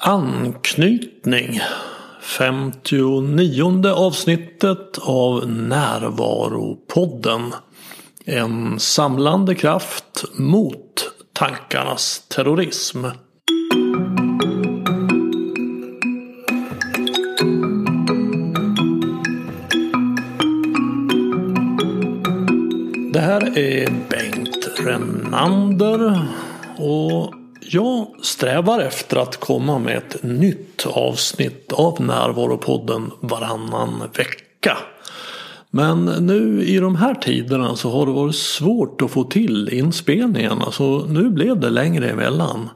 Anknytning 59 avsnittet av Närvaropodden. En samlande kraft mot tankarnas terrorism. Det här är Bengt Renander och jag strävar efter att komma med ett nytt avsnitt av Närvaropodden varannan vecka. Men nu i de här tiderna så har det varit svårt att få till inspelningarna så nu blev det längre emellan.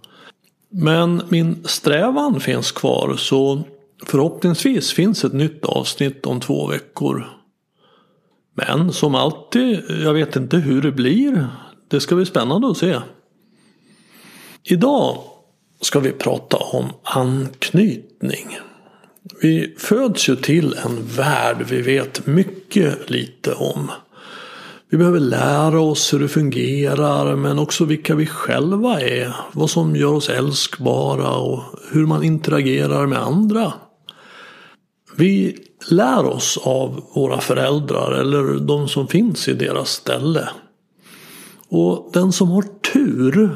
Men min strävan finns kvar så förhoppningsvis finns ett nytt avsnitt om två veckor. Men som alltid, jag vet inte hur det blir. Det ska bli spännande att se. Idag ska vi prata om anknytning. Vi föds ju till en värld vi vet mycket lite om. Vi behöver lära oss hur det fungerar men också vilka vi själva är. Vad som gör oss älskbara och hur man interagerar med andra. Vi lär oss av våra föräldrar eller de som finns i deras ställe. Och den som har tur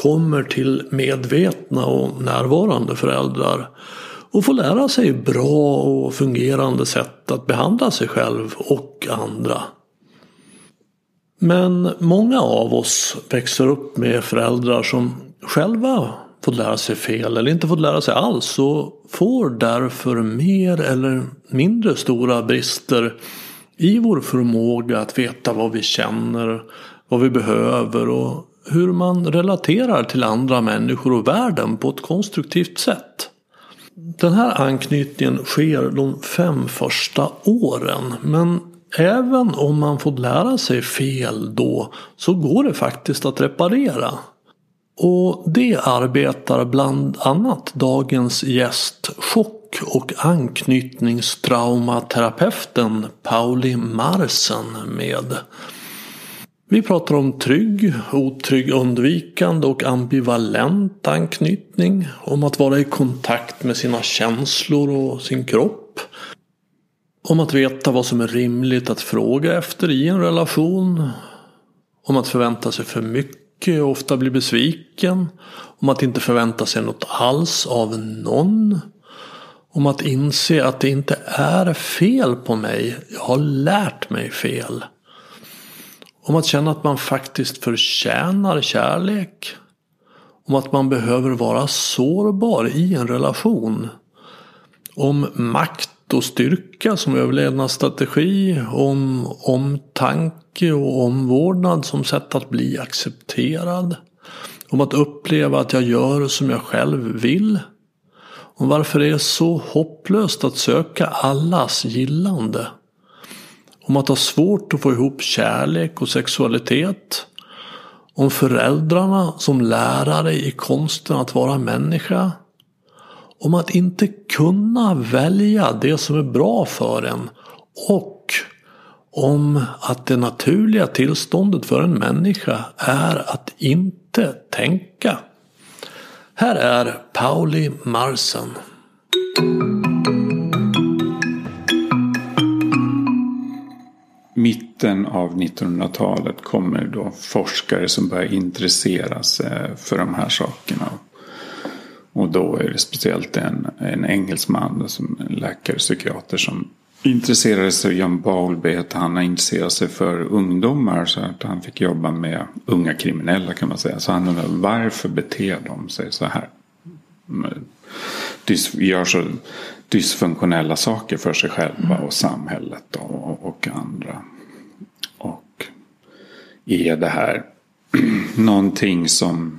kommer till medvetna och närvarande föräldrar och får lära sig bra och fungerande sätt att behandla sig själv och andra. Men många av oss växer upp med föräldrar som själva fått lära sig fel eller inte fått lära sig alls och får därför mer eller mindre stora brister i vår förmåga att veta vad vi känner, vad vi behöver och hur man relaterar till andra människor och världen på ett konstruktivt sätt. Den här anknytningen sker de fem första åren men även om man fått lära sig fel då så går det faktiskt att reparera. Och det arbetar bland annat dagens gäst chock och anknytningstraumaterapeuten Pauli Marsen med. Vi pratar om trygg, otrygg, undvikande och ambivalent anknytning. Om att vara i kontakt med sina känslor och sin kropp. Om att veta vad som är rimligt att fråga efter i en relation. Om att förvänta sig för mycket och ofta bli besviken. Om att inte förvänta sig något alls av någon. Om att inse att det inte är fel på mig. Jag har lärt mig fel. Om att känna att man faktiskt förtjänar kärlek. Om att man behöver vara sårbar i en relation. Om makt och styrka som överlevnadsstrategi. Om omtanke och omvårdnad som sätt att bli accepterad. Om att uppleva att jag gör som jag själv vill. Om varför det är så hopplöst att söka allas gillande. Om att ha svårt att få ihop kärlek och sexualitet. Om föräldrarna som lärare i konsten att vara människa. Om att inte kunna välja det som är bra för en. Och om att det naturliga tillståndet för en människa är att inte tänka. Här är Pauli Marsen. Mitten av 1900-talet kommer då forskare som börjar intressera sig för de här sakerna. Och då är det speciellt en, en engelsman, som en läkare, psykiater som intresserade sig. John Bowlby han har intresserat sig för ungdomar så att han fick jobba med unga kriminella kan man säga. Så han undrar varför beter de sig så här? Gör så dysfunktionella saker för sig själva och samhället och, och andra. Är det här någonting som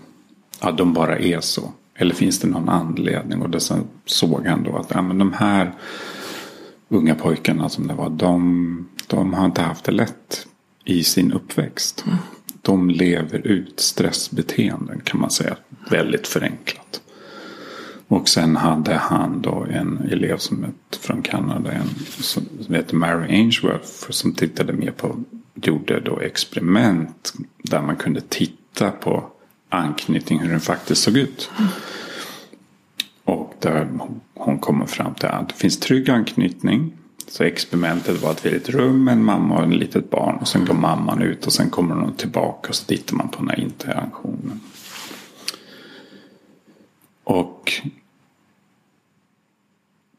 ja, de bara är så? Eller finns det någon anledning? Och då såg han då att ja, men de här unga pojkarna som det var. De, de har inte haft det lätt i sin uppväxt. Mm. De lever ut stressbeteenden kan man säga. Väldigt förenklat. Och sen hade han då en elev som ett, från Kanada en, som heter Mary Ainsworth. Som tittade mer på, gjorde då experiment där man kunde titta på anknytning, hur den faktiskt såg ut. Och där hon kommer fram till att det finns trygg anknytning. Så experimentet var att vi är ett rum med en mamma och ett litet barn. Och sen går mamman ut och sen kommer hon tillbaka och så tittar man på den här interaktionen. Och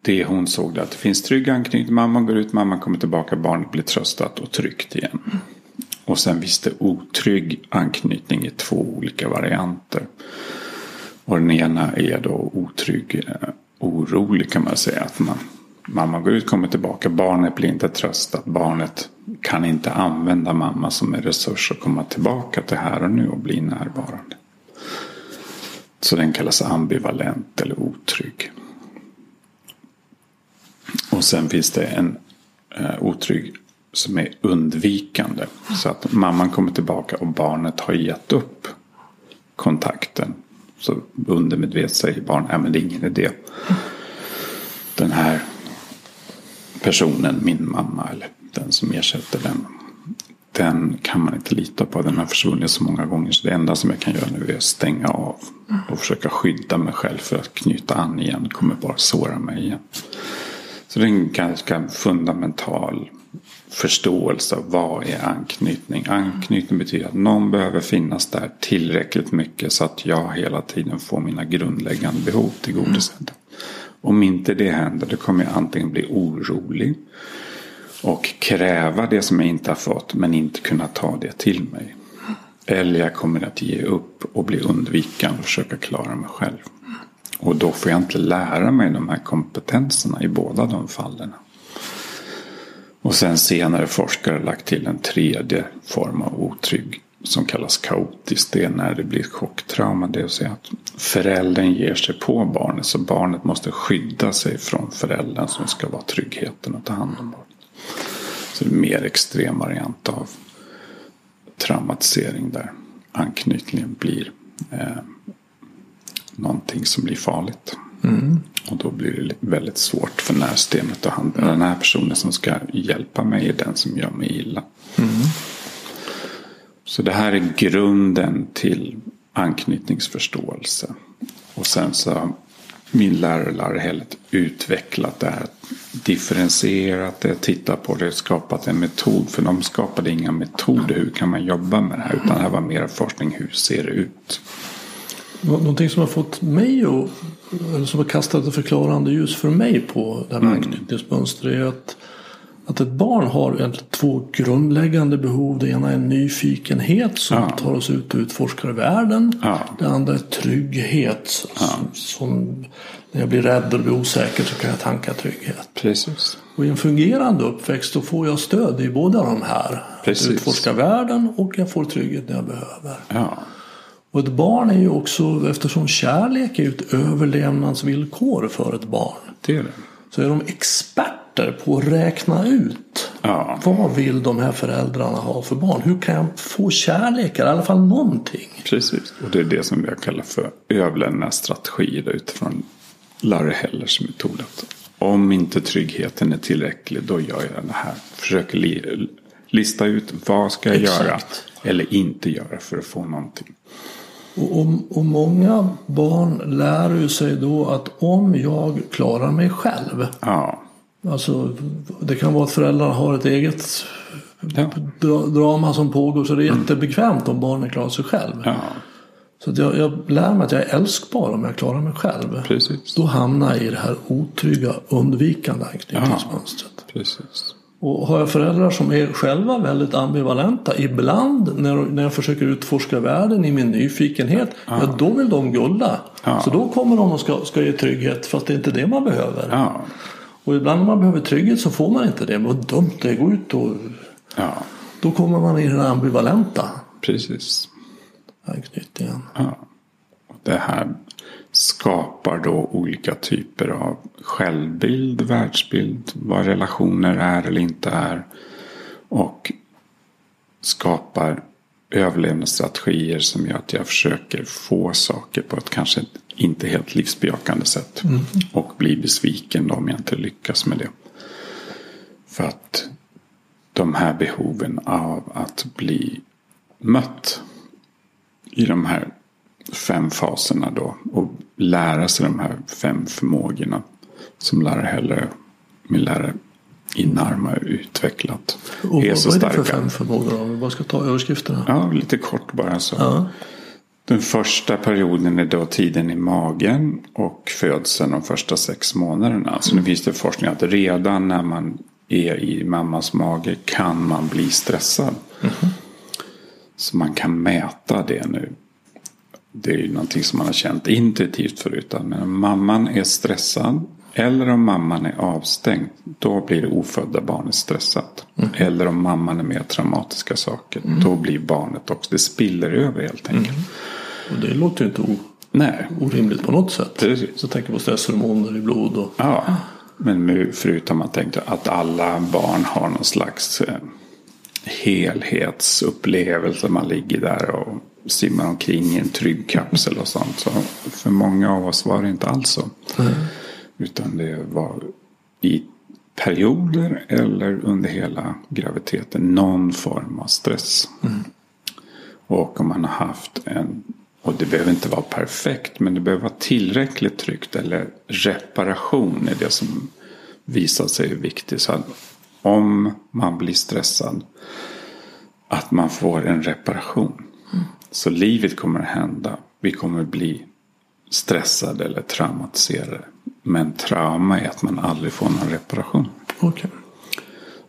det hon såg det att det finns trygg anknytning. Mamman går ut, mamman kommer tillbaka, barnet blir tröstat och tryggt igen. Och sen finns det otrygg anknytning i två olika varianter. Och den ena är då otrygg, eh, orolig kan man säga. Att man, mamma går ut, kommer tillbaka, barnet blir inte tröstat. Barnet kan inte använda mamma som en resurs och komma tillbaka till här och nu och bli närvarande. Så den kallas ambivalent eller otrygg. Och sen finns det en eh, otrygg som är undvikande. Så att mamman kommer tillbaka och barnet har gett upp kontakten. Så undermedvetet säger barnet, nej men det är ingen idé. Den här personen, min mamma eller den som ersätter den. Den kan man inte lita på. Den har försvunnit så många gånger. Så det enda som jag kan göra nu är att stänga av. Och försöka skydda mig själv för att knyta an igen. kommer bara såra mig igen. Så det är en ganska fundamental förståelse av vad är anknytning. Anknytning betyder att någon behöver finnas där tillräckligt mycket så att jag hela tiden får mina grundläggande behov tillgodosedda. Om inte det händer då kommer jag antingen bli orolig och kräva det som jag inte har fått men inte kunna ta det till mig. Eller jag kommer att ge upp och bli undvikande och försöka klara mig själv. Och då får jag inte lära mig de här kompetenserna i båda de fallen. Och sen senare forskare lagt till en tredje form av otrygg som kallas kaotiskt. Det är när det blir chocktrauma. Det vill säga att föräldern ger sig på barnet. Så barnet måste skydda sig från föräldern som ska vara tryggheten och ta hand om barnet. Så det är en mer extrem variant av traumatisering där anknytningen blir eh, någonting som blir farligt. Mm. Och då blir det väldigt svårt för närsystemet att hantera. Den här personen som ska hjälpa mig är den som gör mig illa. Mm. Så det här är grunden till anknytningsförståelse. Och sen så min lärare Larry Hellet utvecklat det här. Differentierat det, tittat på det, skapat en metod. För de skapade inga metoder. Hur kan man jobba med det här? Utan det här var mer forskning. Hur ser det ut? Någonting som har fått mig eller som har kastat ett förklarande ljus för mig på det här med mm. anknytningsmönster är att, att ett barn har två grundläggande behov. Det ena är nyfikenhet som ja. tar oss ut och utforskar världen. Ja. Det andra är trygghet. Ja. Som, som, när jag blir rädd och blir osäker så kan jag tanka trygghet. Precis. Och i en fungerande uppväxt då får jag stöd i båda de här. Precis. Att utforska världen och jag får trygghet när jag behöver. Ja. Och ett barn är ju också, eftersom kärlek är ett överlevnadsvillkor för ett barn. Det är det. Så är de experter på att räkna ut. Ja. Vad vill de här föräldrarna ha för barn? Hur kan jag få kärlek? I alla fall någonting. Precis. Och det är det som jag kallar för överlevnadsstrategier utifrån Larry Hellers metod. om inte tryggheten är tillräcklig då gör jag det här. Försöker lista ut vad ska jag Exakt. göra eller inte göra för att få någonting. Och, och, många barn lär ju sig då att om jag klarar mig själv. Ja. Alltså, det kan vara att föräldrarna har ett eget ja. drama som pågår. Så det är mm. jättebekvämt om barnen klarar sig själv. Ja. Så jag, jag lär mig att jag är älskbar om jag klarar mig själv. Precis. Då hamnar jag i det här otrygga undvikande anknytningsmönstret. Ja, precis. Och har jag föräldrar som är själva väldigt ambivalenta. Ibland när, när jag försöker utforska världen i min nyfikenhet. Ja. ja då vill de gulla. Ja. Så då kommer de och ska, ska ge trygghet. Fast det är inte det man behöver. Ja. Och ibland när man behöver trygghet så får man inte det. Vad dumt det är. Gå ut och... Då kommer man i den ambivalenta. Precis. Anknytningen. Ja. Det här skapar då olika typer av självbild, världsbild, vad relationer är eller inte är. Och skapar överlevnadsstrategier som gör att jag försöker få saker på ett kanske inte helt livsbejakande sätt. Mm. Och bli besviken om jag inte lyckas med det. För att de här behoven av att bli mött i de här fem faserna då. Och lära sig de här fem förmågorna. Som lärare hellre, min lärare Inarma utvecklat. Och är så vad är det för fem förmågor om vi bara ska ta överskrifterna? Ja, lite kort bara så. Ja. Den första perioden är då tiden i magen och födseln de första sex månaderna. Så nu finns det forskning att redan när man är i mammas mage kan man bli stressad. Mm. Så man kan mäta det nu. Det är ju någonting som man har känt intuitivt förut. Men om mamman är stressad eller om mamman är avstängd. Då blir det ofödda barnet stressat. Mm. Eller om mamman är med traumatiska saker. Mm. Då blir barnet också. Det spiller över helt enkelt. Mm. Och det låter ju inte o- Nej. orimligt på något sätt. Precis. Så tänker på stresshormoner i blod. Och... Ja. Men förutom att tänka att alla barn har någon slags eh, helhetsupplevelse. Man ligger där och simmar omkring i en trygg kapsel och sånt. Så för många av oss var det inte alls så. Mm. Utan det var i perioder eller under hela graviditeten någon form av stress. Mm. Och om man har haft en, och det behöver inte vara perfekt, men det behöver vara tillräckligt tryggt eller reparation är det som visar sig viktigt. Så om man blir stressad, att man får en reparation. Så livet kommer att hända. Vi kommer att bli stressade eller traumatiserade. Men trauma är att man aldrig får någon reparation. Okay.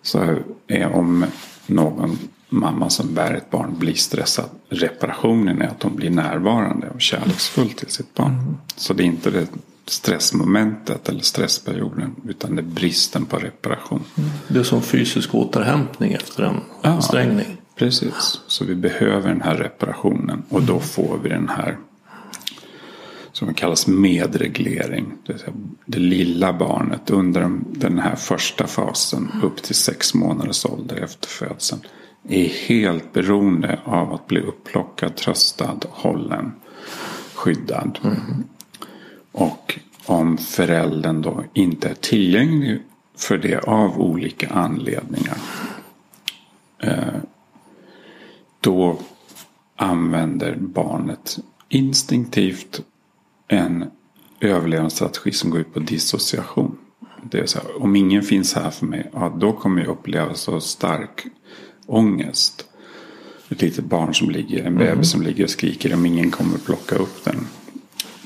Så är om någon mamma som bär ett barn blir stressad. Reparationen är att hon blir närvarande och kärleksfull till sitt barn. Mm. Så det är inte det stressmomentet eller stressperioden. Utan det är bristen på reparation. Mm. Det är som fysisk återhämtning efter en ja, ansträngning. Precis. Så vi behöver den här reparationen. Och då får vi den här som kallas medreglering. Det, det lilla barnet under den här första fasen upp till sex månaders ålder efter födseln är helt beroende av att bli upplockad, tröstad, hållen, skyddad. Mm. Och om föräldern då inte är tillgänglig för det av olika anledningar. Eh, då använder barnet instinktivt en överlevnadsstrategi som går ut på dissociation. Det är så här, om ingen finns här för mig, ja, då kommer jag uppleva så stark ångest. Ett litet barn som ligger, en bebis mm. som ligger och skriker om ingen kommer plocka upp den.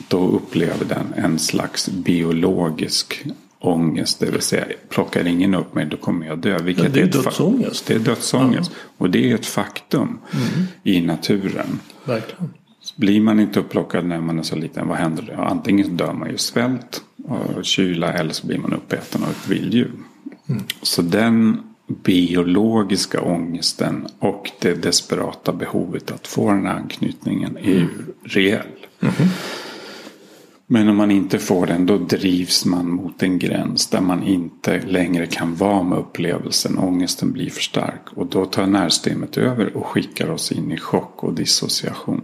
Då upplever den en slags biologisk ångest. Det vill säga, plockar ingen upp mig då kommer jag dö. Vilket ja, det är, är dödsångest. Det är dödsångest. Ja. Och det är ett faktum mm. i naturen. Verkligen. Blir man inte upplockad när man är så liten, vad händer då? Antingen dör man ju svält och kyla eller så blir man uppäten av ett vilddjur. Mm. Så den biologiska ångesten och det desperata behovet att få den här anknytningen är ju reell. Mm. Men om man inte får den då drivs man mot en gräns där man inte längre kan vara med upplevelsen. Ångesten blir för stark och då tar nervsystemet över och skickar oss in i chock och dissociation.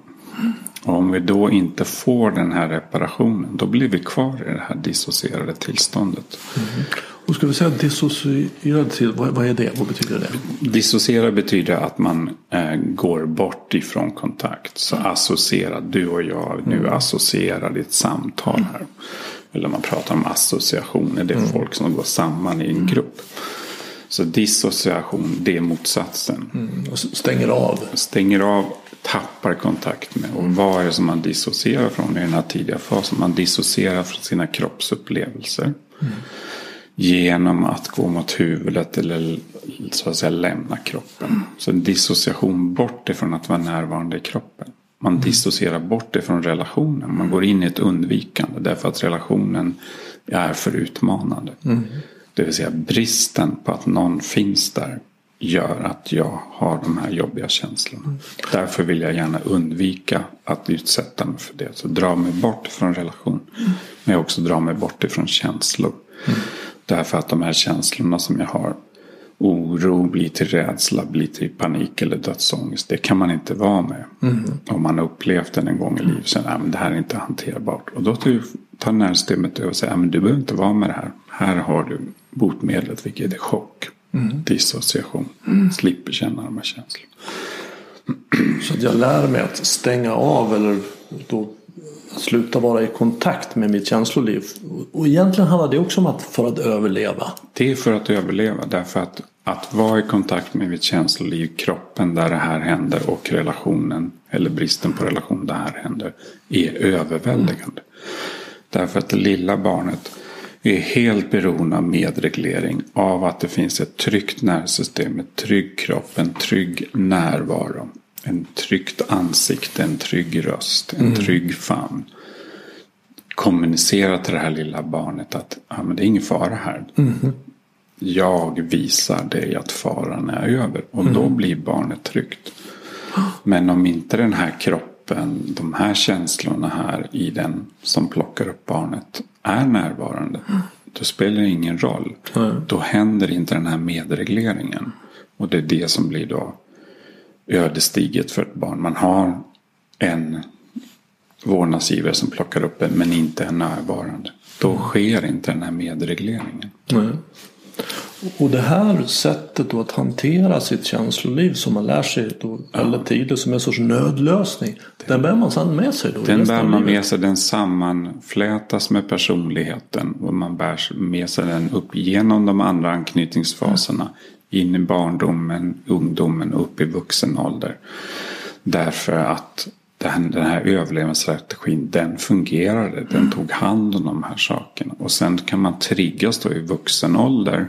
Och om vi då inte får den här reparationen då blir vi kvar i det här dissocierade tillståndet. Mm. Och ska vi säga dissocierad till, vad, vad är det? Vad betyder det? Dissociera betyder att man eh, går bort ifrån kontakt. Så mm. associerad, du och jag nu mm. associerar i ett samtal här. Eller man pratar om associationer, det är mm. folk som går samman i en mm. grupp. Så dissociation, det är motsatsen. Mm. Och stänger av. Stänger av tappar kontakt med. Och vad är det som man dissocierar från i den här tidiga fasen? Man dissocierar från sina kroppsupplevelser. Genom att gå mot huvudet eller så att säga lämna kroppen. Så en dissociation bort ifrån att vara närvarande i kroppen. Man mm. dissocierar bort ifrån relationen. Man går in i ett undvikande därför att relationen är för utmanande. Mm. Det vill säga bristen på att någon finns där gör att jag har de här jobbiga känslorna. Mm. Därför vill jag gärna undvika att utsätta mig för det. Så dra mig bort från relation. Mm. Men jag också dra mig bort ifrån känslor. Mm. Därför att de här känslorna som jag har. Oro blir till rädsla, blir till panik eller dödsångest. Det kan man inte vara med. Mm. Om man har upplevt det en gång i livet. Så, nej, men det här är inte hanterbart. Och då tar nervsystemet över och säger. Men du behöver inte vara med det här. Här har du botemedlet vilket är chock. Mm. Dissociation. Mm. Slipper känna de här känslorna. Så jag lär mig att stänga av eller då sluta vara i kontakt med mitt känsloliv. Och egentligen handlar det också om att för att överleva. Det är för att överleva. Därför att att vara i kontakt med mitt känsloliv, kroppen där det här händer och relationen eller bristen på relation där det här händer är överväldigande. Mm. Därför att det lilla barnet är helt beroende av medreglering. Av att det finns ett tryggt nervsystem, en trygg kropp, en trygg närvaro. En tryggt ansikte, en trygg röst, en mm. trygg famn. Kommunicera till det här lilla barnet att ah, men det är ingen fara här. Mm. Jag visar dig att faran är över. Och mm. då blir barnet tryggt. Men om inte den här kroppen, de här känslorna här i den som plockar upp barnet är närvarande. Då spelar det ingen roll. Mm. Då händer inte den här medregleringen. Och det är det som blir då ödesdigert för ett barn. Man har en vårdnadsgivare som plockar upp en men inte är närvarande. Då sker inte den här medregleringen. Mm. Och det här sättet då att hantera sitt känsloliv som man lär sig då väldigt tidigt som en sorts nödlösning. Den, den bär man sedan med sig då? Den bär man med sig. Den sammanflätas med personligheten. Och man bär med sig den upp genom de andra anknytningsfaserna. Mm. In i barndomen, ungdomen och upp i vuxen ålder. Därför att den, den här överlevnadsstrategin den fungerade. Den mm. tog hand om de här sakerna. Och sen kan man triggas då i vuxen ålder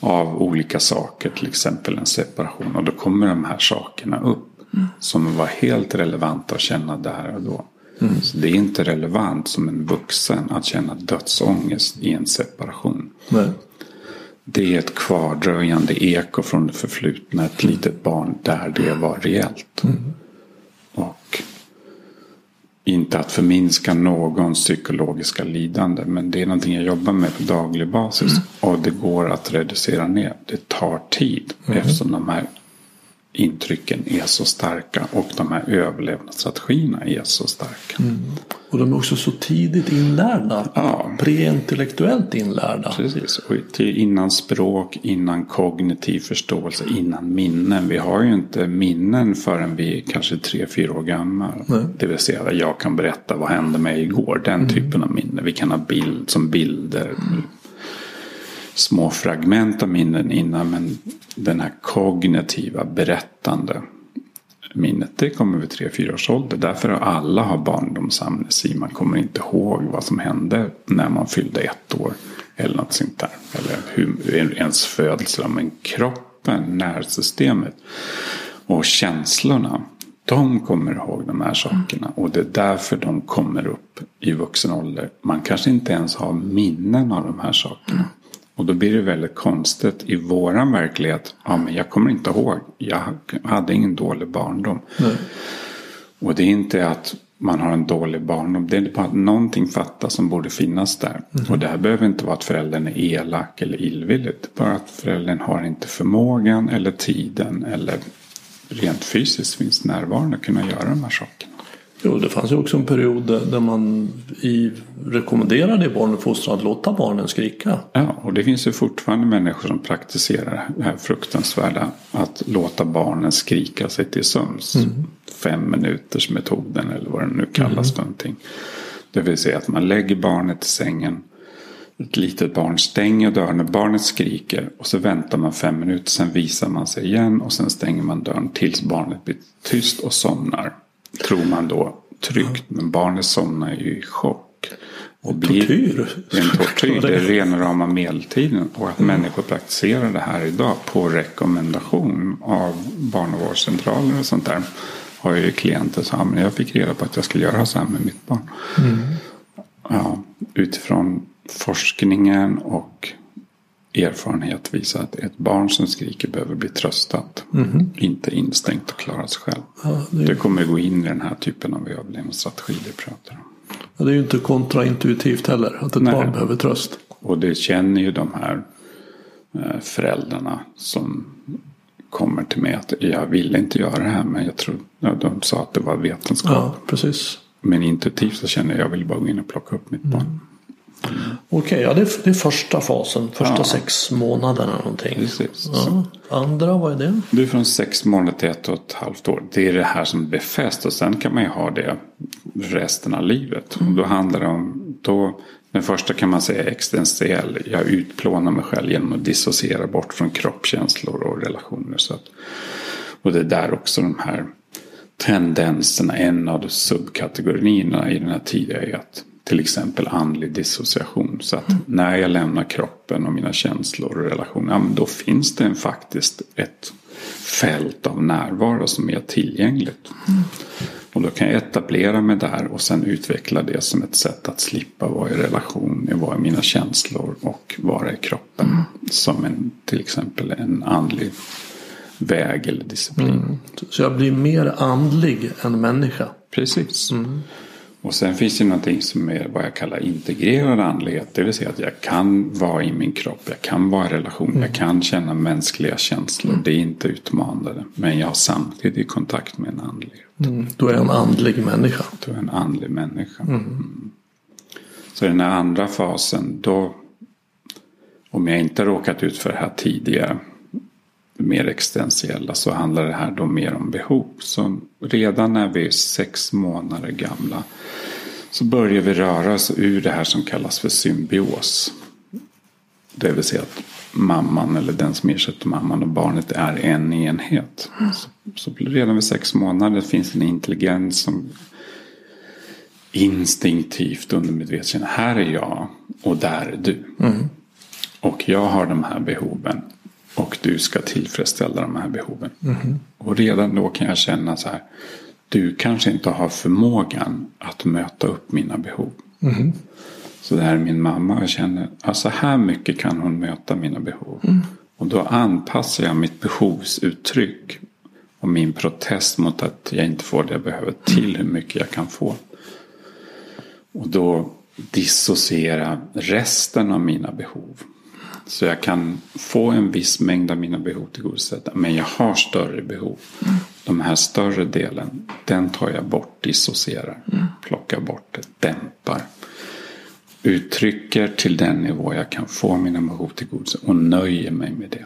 av olika saker. Till exempel en separation. Och då kommer de här sakerna upp. Mm. Som var helt relevanta att känna där och då. Mm. Så det är inte relevant som en vuxen att känna dödsångest i en separation. Nej. Det är ett kvardröjande eko från det förflutna. Ett litet barn där det var reellt. Mm. Och inte att förminska någons psykologiska lidande. Men det är någonting jag jobbar med på daglig basis. Mm. Och det går att reducera ner. Det tar tid. Mm. Eftersom de här intrycken är så starka. Och de här överlevnadsstrategierna är så starka. Mm. Och de är också så tidigt inlärda. Ja. Preintellektuellt inlärda. Precis. Och innan språk, innan kognitiv förståelse, innan minnen. Vi har ju inte minnen förrän vi är kanske tre, fyra år gamla. Nej. Det vill säga jag kan berätta vad hände mig igår. Den mm. typen av minnen. Vi kan ha bild som bilder. Mm. Små fragment av minnen innan. Men den här kognitiva berättande minnet det kommer vid 3-4 års ålder. Därför har alla har barndomsamnesi. Man kommer inte ihåg vad som hände när man fyllde ett år. Eller något sånt där. Eller hur ens födelse. Men kroppen, nervsystemet och känslorna. De kommer ihåg de här sakerna. Och det är därför de kommer upp i vuxen ålder. Man kanske inte ens har minnen av de här sakerna. Och då blir det väldigt konstigt i våran verklighet. Ja, men jag kommer inte ihåg. Jag hade ingen dålig barndom. Nej. Och det är inte att man har en dålig barndom. Det är bara att någonting fattas som borde finnas där. Mm. Och det här behöver inte vara att föräldern är elak eller illvillig. Det är bara att föräldern har inte förmågan eller tiden eller rent fysiskt finns närvarande att kunna göra de här sakerna. Jo, det fanns ju också en period där man i rekommenderade barnuppfostran att låta barnen skrika. Ja, och det finns ju fortfarande människor som praktiserar det här fruktansvärda. Att låta barnen skrika sig till sömns. Mm. Fem minuters metoden eller vad det nu kallas mm. för någonting. Det vill säga att man lägger barnet i sängen. Ett litet barn stänger dörren när barnet skriker. Och så väntar man fem minuter. Sen visar man sig igen. Och sen stänger man dörren tills barnet blir tyst och somnar tror man då tryggt. Men barnet somnar ju i chock. Och blir, tortyr. Det är en tortyr. Det är rena rama medeltiden. Och att mm. människor praktiserar det här idag på rekommendation av barnavårdscentraler och sånt där. Har ju klienter som men jag fick reda på att jag skulle göra så här med mitt barn. Mm. Ja, utifrån forskningen och erfarenhet visar att ett barn som skriker behöver bli tröstat. Mm. Inte instängt och klara sig själv. Ja, det, det kommer gå in i den här typen av överlevnadsstrategi vi pratar om. Ja, det är ju inte kontraintuitivt heller att ett Nej. barn behöver tröst. Och det känner ju de här eh, föräldrarna som kommer till mig att jag ville inte göra det här men jag tror de sa att det var vetenskap. Ja, precis. Men intuitivt så känner jag att jag vill bara gå in och plocka upp mitt barn. Mm. Okej, ja det är, det är första fasen. Första Ja. sex månaderna någonting. Precis. Ja. Andra, vad är det? Du är från sex månader till ett och ett halvt år. Det är det här som befäst och sen kan man ju ha det resten av livet. Och då handlar det om, då, den första kan man säga är existentiell. Jag utplånar mig själv genom att dissociera bort från kroppskänslor och relationer. Så att, och det är där också de här tendenserna, en av subkategorierna i den här tiden är att till exempel andlig dissociation. Så att när jag lämnar kroppen och mina känslor och relationer, ja, då finns det en, faktiskt ett fält av närvaro som är tillgängligt. Och då kan jag etablera mig där och sen utveckla det som ett sätt att slippa vara i relation, vara i mina känslor och vara i kroppen. Som en, till exempel en andlig väg eller disciplin. Så jag blir mer andlig än människa. Precis. Och sen finns det någonting som är vad jag kallar integrerad andlighet. Det vill säga att jag kan vara i min kropp. Jag kan vara i relation. Jag kan känna mänskliga känslor. Det är inte utmanande. Men jag har samtidigt kontakt med en andlighet. Mm. Då är en andlig människa. Du är en andlig människa. Mm. Så den här andra fasen då. Om jag inte råkat ut för det här tidigare. Mer existentiella så handlar det här då mer om behov. Så redan när vi är sex månader gamla. Så börjar vi röra oss ur det här som kallas för symbios. Det vill säga att mamman eller den som ersätter mamman och barnet är en enhet. Så, så redan vid sex månader finns en intelligens som instinktivt undermedvetet känner här är jag och där är du. Och jag har de här behoven och du ska tillfredsställa de här behoven. Och redan då kan jag känna så här. Du kanske inte har förmågan att möta upp mina behov. Så det här är min mamma jag känner att så här mycket kan hon möta mina behov. Och då anpassar jag mitt behovsuttryck och min protest mot att jag inte får det jag behöver till hur mycket jag kan få. Och då dissociera resten av mina behov. Så jag kan få en viss mängd av mina behov tillgodosedda. Men jag har större behov. De här större delen, den tar jag bort, dissocierar. Plockar bort dämpar. Uttrycker till den nivå jag kan få mina behov tillgodosedda. Och nöjer mig med det.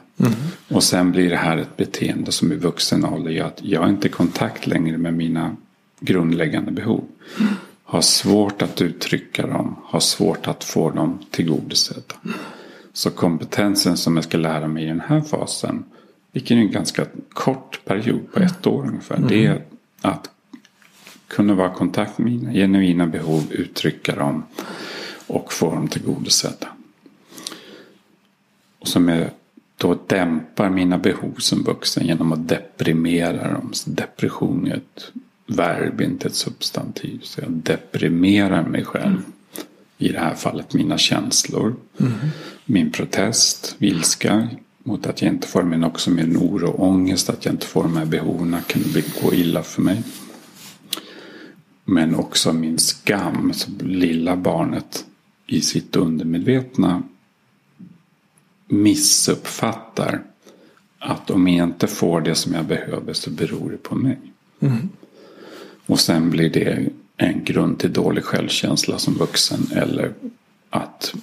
Och sen blir det här ett beteende som i vuxen ålder gör att jag har inte kontakt längre med mina grundläggande behov. Har svårt att uttrycka dem. Har svårt att få dem tillgodosedda. Så kompetensen som jag ska lära mig i den här fasen. Vilket är en ganska kort period på ett år ungefär. Det är att kunna vara i kontakt med mina genuina behov. Uttrycka dem. Och få dem tillgodosedda. Och som jag då dämpar mina behov som vuxen genom att deprimera dem. Så depression är ett verb, inte ett substantiv. Så jag deprimerar mig själv. I det här fallet mina känslor. Mm-hmm. Min protest, vilska mot att jag inte får men också min oro och ångest att jag inte får de här behoven kan det gå illa för mig. Men också min skam, lilla barnet i sitt undermedvetna missuppfattar att om jag inte får det som jag behöver så beror det på mig. Och sen blir det en grund till dålig självkänsla som vuxen eller att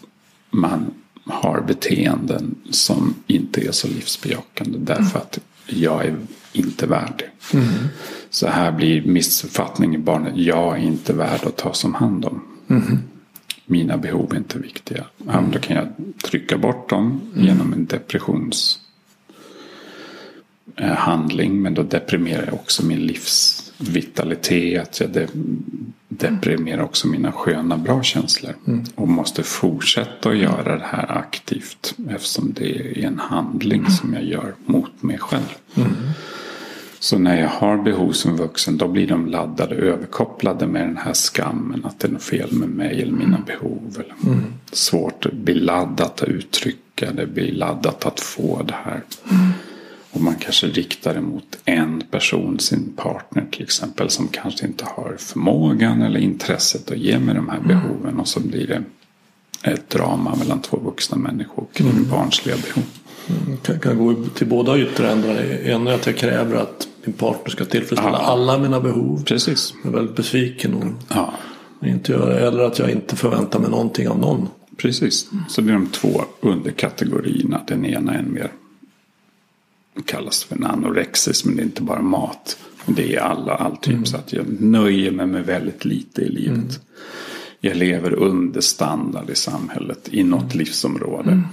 man har beteenden som inte är så livsbejakande därför att jag är inte värd det. Så här blir missuppfattning i barnet. Jag är inte värd att ta som hand om. Mina behov är inte viktiga. Ja, men då kan jag trycka bort dem genom en depressions handling. Men då deprimerar jag också min livsvitalitet. Jag de, deprimerar också mina sköna bra känslor. Och måste fortsätta att göra det här aktivt. Eftersom det är en handling som jag gör mot mig själv. Så när jag har behov som vuxen då blir de laddade, överkopplade med den här skammen. Att det är något fel med mig eller mina behov. Eller Svårt, det blir laddat att uttrycka, det blir laddat att få det här. Och man kanske riktar det mot en person, sin partner till exempel. Som kanske inte har förmågan eller intresset att ge mig de här behoven. Och så blir det ett drama mellan två vuxna människor kring barnsliga behov. Kan, kan gå till båda ytterändarna. En är att jag kräver att min partner ska tillfredsställa Ja. alla mina behov. Precis. Jag är väldigt besviken och Ja, inte gör det. Eller att jag inte förväntar mig någonting av någon. Precis, så det är de två underkategorierna. Den ena är en mer kallas för en anorexis men det är inte bara mat. Det är alla, all typ. Mm. Så att jag nöjer mig med väldigt lite i livet. Mm. Jag lever under standard i samhället i något mm. livsområde. Mm.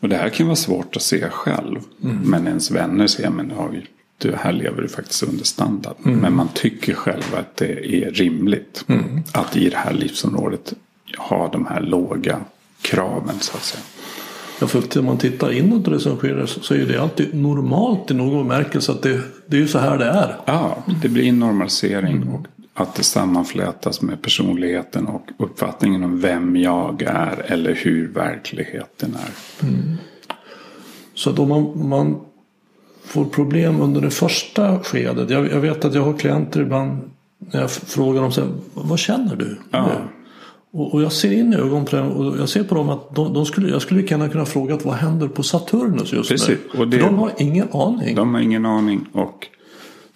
Och det här kan vara svårt att se själv. Mm. Men ens vänner säger men oj, du, här lever du faktiskt under standard. Mm. Men man tycker själv att det är rimligt. Att i det här livsområdet ha de här låga kraven så att säga. Ja, för om man tittar inåt det som sker så är det alltid normalt i någon bemärkelse att det, det är ju så här det är. Ja, det blir en normalisering mm. och att det sammanflätas med personligheten och uppfattningen om vem jag är eller hur verkligheten är. Mm. Så att om man, man, får problem under det första skedet. Jag, jag, vet att jag har klienter ibland när jag frågar dem så här, vad känner du? Ja. Och, och, jag ser in i ögonen på dem och jag ser på dem att de, de skulle, jag skulle kunna kunna fråga vad händer på Saturnus just Precis. nu. Och det, För de har ingen aning. De har ingen aning och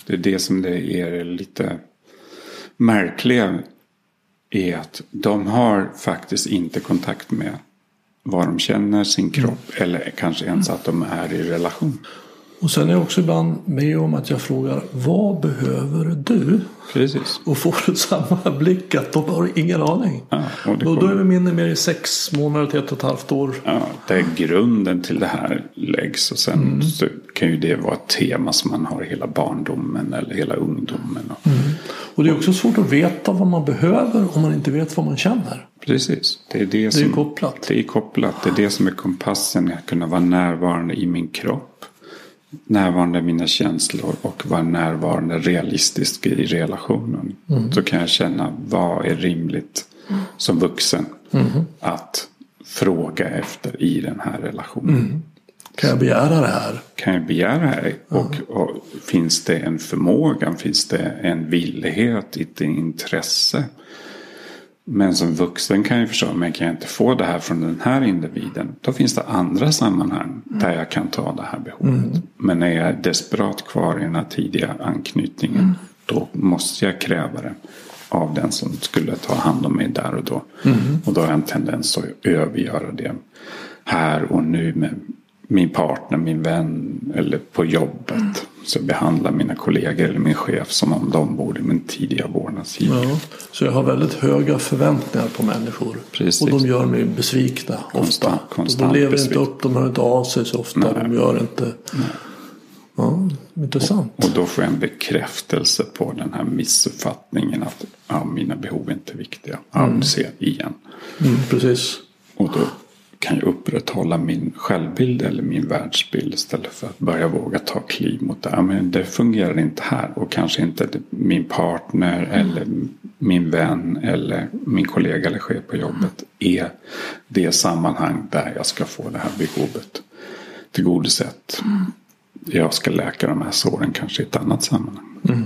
det är det som det är lite märkliga är att de har faktiskt inte kontakt med vad de känner, sin kropp mm. eller kanske ens att de är i relation. Och sen är jag också ibland med om att jag frågar vad behöver du? Precis. Och får du samma blick att de har ingen aning. Ja, och då, då är vi minne mer i sex månader till ett och ett halvt år. Ja, där grunden till det här läggs. Och sen mm. så kan ju det vara ett tema som man har hela barndomen eller hela ungdomen. Och, mm. och det är också svårt att veta vad man behöver om man inte vet vad man känner. Precis. Det är, det, det som, är kopplat. Det är kopplat. Det är det som är kompassen. Att kunna vara närvarande i min kropp närvarande mina känslor och vara närvarande realistisk i relationen. Mm. Så kan jag känna vad är rimligt som vuxen mm. att fråga efter i den här relationen. Mm. Kan jag begära det här? Kan jag begära det här? Och, och, finns det en förmåga? Finns det en villighet? Ett intresse? Men som vuxen kan jag förstå, men kan jag inte få det här från den här individen. Då finns det andra sammanhang där jag kan ta det här behovet. Mm. Men när jag är desperat kvar i den här tidiga anknytningen. Mm. Då måste jag kräva det av den som skulle ta hand om mig där och då. Mm. Och då har jag en tendens att övergöra det här och nu med min partner, min vän eller på jobbet. Så jag behandlar mina kollegor eller min chef som om de bor i min tidiga vårdnadsgivare. Ja, så jag har väldigt höga förväntningar på människor. Precis. Och de gör mig besvikna konstant, ofta. Konstant de lever besviken. inte upp, de hör inte av sig så ofta. Nej. De gör inte... Nej. Ja, intressant. Och, och, då får jag en bekräftelse på den här missuppfattningen att ja, mina behov är inte viktiga. Ja, mm. ser igen. Mm, precis. Och då kan jag upprätthålla min självbild eller min världsbild istället för att börja våga ta kliv mot det. Men det fungerar inte här och kanske inte min partner mm. eller min vän eller min kollega eller chef på jobbet är det sammanhang där jag ska få det här behovet tillgodosett. Mm. Jag ska läka de här såren kanske i ett annat sammanhang. Mm.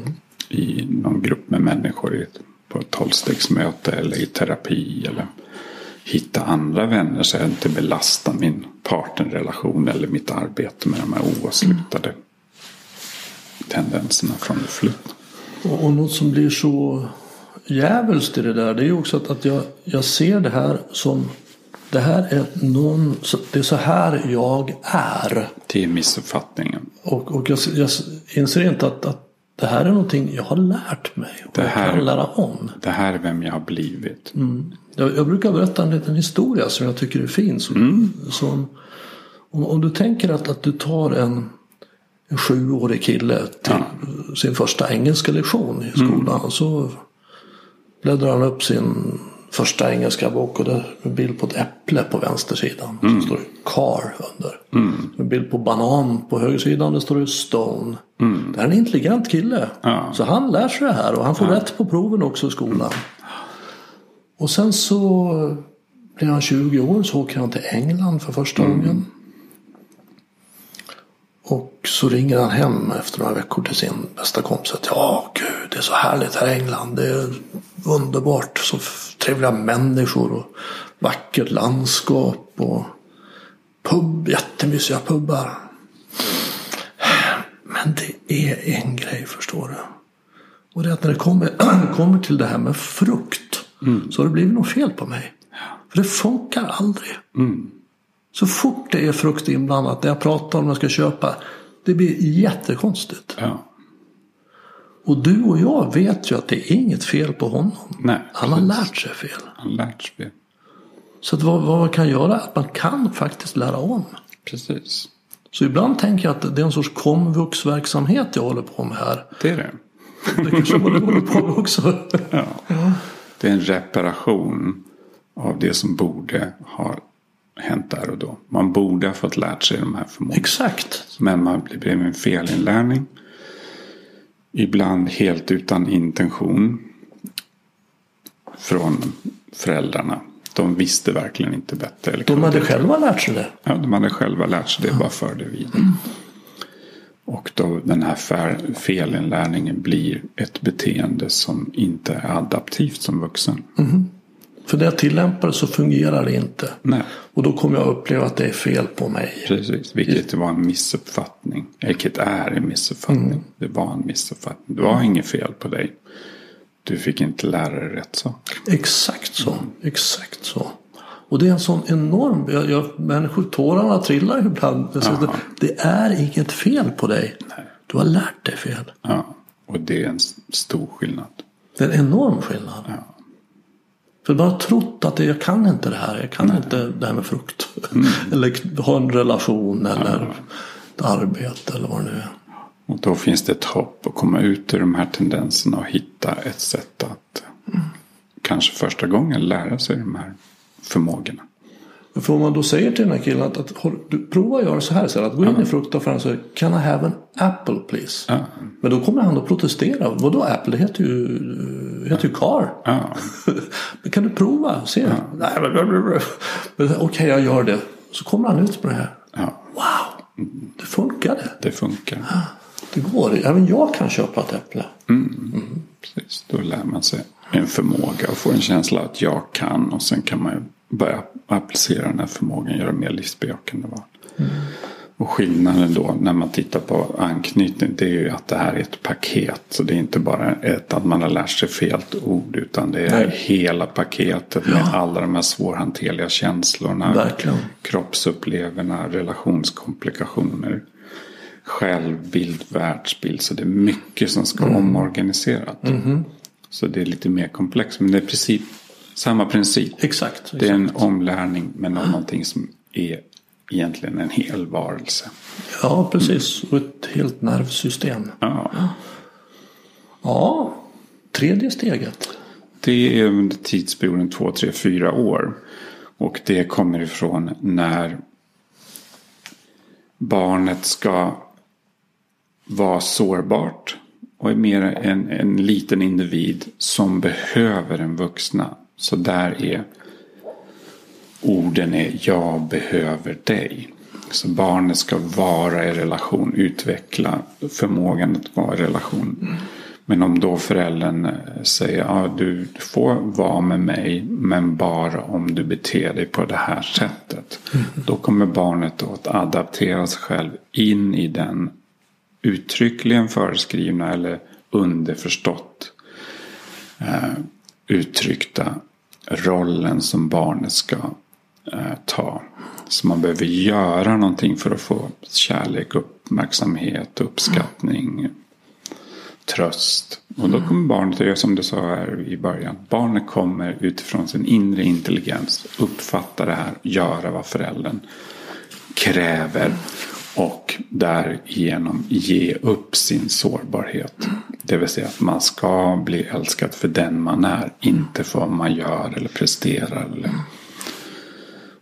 I någon grupp med människor på ett tolvstegsmöte eller i terapi. Eller hitta andra vänner så jag inte belastar min partnerrelation eller mitt arbete med de här oavslutade mm. tendenserna från det förflutna. Och, och något som blir så djävulskt i det där det är ju också att, att jag, jag ser det här som det här är någon, det är så här jag är. Det är missuppfattningen. Och, och jag, jag inser inte att, att det här är någonting jag har lärt mig och det här, jag kan lära om. Det här är vem jag har blivit. Mm. Jag, jag, brukar berätta en liten historia som jag tycker är fin. Som, mm. som om, om, du tänker att, att du tar en, en sjuårig kille till ja. sin första engelska lektion i skolan. Mm. Så bläddrar han upp sin första engelska bok och det är en bild på ett äpple på vänstersidan. Mm. Så står det car under. Mm. En bild på banan på högersidan. Det står det stone. Mm. Det är en intelligent kille. Ja. Så han lär sig det här och han får ja. rätt på proven också i skolan. Och sen så blir han 20 år så åker han till England för första mm. gången. Och så ringer han hem efter några veckor till sin bästa kompis. Att, ja, gud, det är så härligt här i England. Det är underbart. Så trevliga människor och vackert landskap. Och pub, jättemysiga pubbar. Men det är en grej förstår du. Och det är att när det kommer, kommer till det här med frukt. Mm. Så har det blivit något fel på mig. För det funkar aldrig. Så fort det är frukt inblandat, när jag pratar om vad jag ska köpa, det blir jättekonstigt. Ja. Och du och jag vet ju att det är inget fel på honom. Nej, Han har lärt sig fel. Han lärt sig. Så att vad, vad man kan göra är att man kan faktiskt lära om. Precis. Så ibland tänker jag att det är en sorts komvuxverksamhet jag håller på med här. Det är det. Det kanske du håller på med också. Ja. Det är en reparation av det som borde ha hänt där och då. Man borde ha fått lärt sig de här förmågorna. Exakt. Men man blir en felinlärning. Ibland helt utan intention. Från föräldrarna. De visste verkligen inte bättre. Eller De hade själva lärt sig det. Ja, de hade själva lärt sig det, bara förde vidare. Och då den här felinlärningen blir ett beteende som inte är adaptivt som vuxen. För när jag tillämpar det så fungerar det inte. Nej, Och då kommer jag uppleva att det är fel på mig. precis. Vilket var en missuppfattning. Vilket är en missuppfattning. Det var en missuppfattning. Det var inget fel på dig. Du fick inte lära dig rätt sak. Exakt så. Exakt så. Och det är en sån enorm... Jag, jag, människor, tårarna trillar ibland. Ja. Det är inget fel på dig. Du har lärt dig fel. Ja, och det är en stor skillnad. Det är en enorm skillnad. Ja. För jag har trott att jag kan inte det här. Jag kan inte det här med frukt. eller ha en relation eller ett arbete eller vad det nu är. Och då finns det ett hopp att komma ut ur de här tendenserna och hitta ett sätt att eh, kanske första gången lära sig de här förmågorna. För om man då säger till den här killen att, att du, prova att göra så här. Här att gå in i fruktaffären och säga Can I have an apple please? Ja. Men då kommer han att protestera. Vadå apple? Det heter ju, det heter ju car. Men kan du prova? Se. Men- Okej, jag gör det. Så kommer han ut med det här. Wow! Det funkade. det funkar. Det går. Även jag kan köpa ett äpple. Precis. Då lär man sig en förmåga och får en känsla att jag kan. Och sen kan man ju börja applicera den här förmågan. Göra mer livsbejakande val. Och skillnaden då när man tittar på anknytning. Det är ju att det här är ett paket. Så det är inte bara ett att man har lärt sig fel ord. Utan det är Nej. hela paketet med alla de här svårhanterliga känslorna. Verkligen. Kroppsupplevelserna, relationskomplikationer. Självbild, världsbild. Så det är mycket som ska omorganiseras. Så det är lite mer komplext. Men det är princip, samma princip. Exakt. Det är en omlärning med någonting som är egentligen en hel varelse. Ja, precis. Och ett helt nervsystem. Ja, Ja, tredje steget. det är under tidsperioden 2, 3, 4 år. Och det kommer ifrån när barnet ska vara sårbart och är mer en, en liten individ som behöver en vuxna. Så där är orden är jag behöver dig. Så barnet ska vara i relation, utveckla förmågan att vara i relation. Men om då föräldern eh, säger ja, du får vara med mig men bara om du beter dig på det här sättet. Då kommer barnet att adaptera sig själv in i den uttryckligen föreskrivna eller underförstått eh, uttryckta rollen som barnet ska eh, ta. Så man behöver göra någonting för att få kärlek, uppmärksamhet, uppskattning, tröst. Och då kommer barnet, det är som du sa här i början, barnet kommer utifrån sin inre intelligens uppfatta det här, göra vad föräldern kräver och därigenom ge upp sin sårbarhet. Det vill säga att man ska bli älskad för den man är, inte för vad man gör eller presterar. Eller.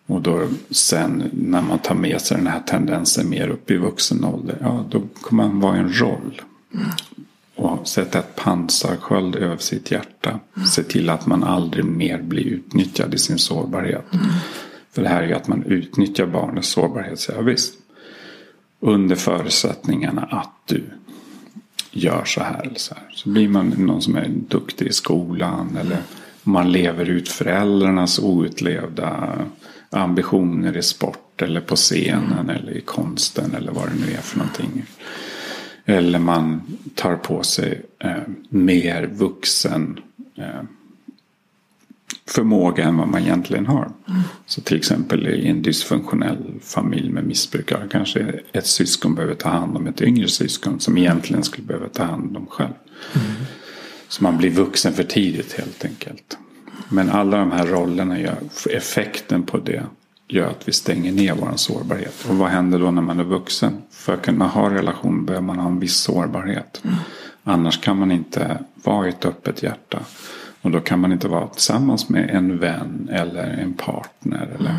Och då sen när man tar med sig den här tendensen mer upp i vuxen ålder, ja då kommer man vara i en roll. Och sätta ett pansarsköld över sitt hjärta. Se till att man aldrig mer blir utnyttjad i sin sårbarhet. För det här är ju att man utnyttjar barnets sårbarhet. Så ja, visst. Under förutsättningarna att du gör så här eller så här. Så blir man någon som är duktig i skolan. Eller man lever ut föräldrarnas outlevda ambitioner i sport. Eller på scenen eller i konsten. Eller vad det nu är för någonting. Eller man tar på sig eh, mer vuxen eh, förmåga än vad man egentligen har. Mm. Så till exempel i en dysfunktionell familj med missbrukare kanske ett syskon behöver ta hand om ett yngre syskon som egentligen skulle behöva ta hand om själv. Mm. Så man blir vuxen för tidigt helt enkelt. Men alla de här rollerna gör effekten på det gör att vi stänger ner vår sårbarhet. Och vad händer då när man är vuxen? För att kunna ha relation behöver man ha en viss sårbarhet. Mm. Annars kan man inte vara i ett öppet hjärta. Och då kan man inte vara tillsammans med en vän eller en partner. Eller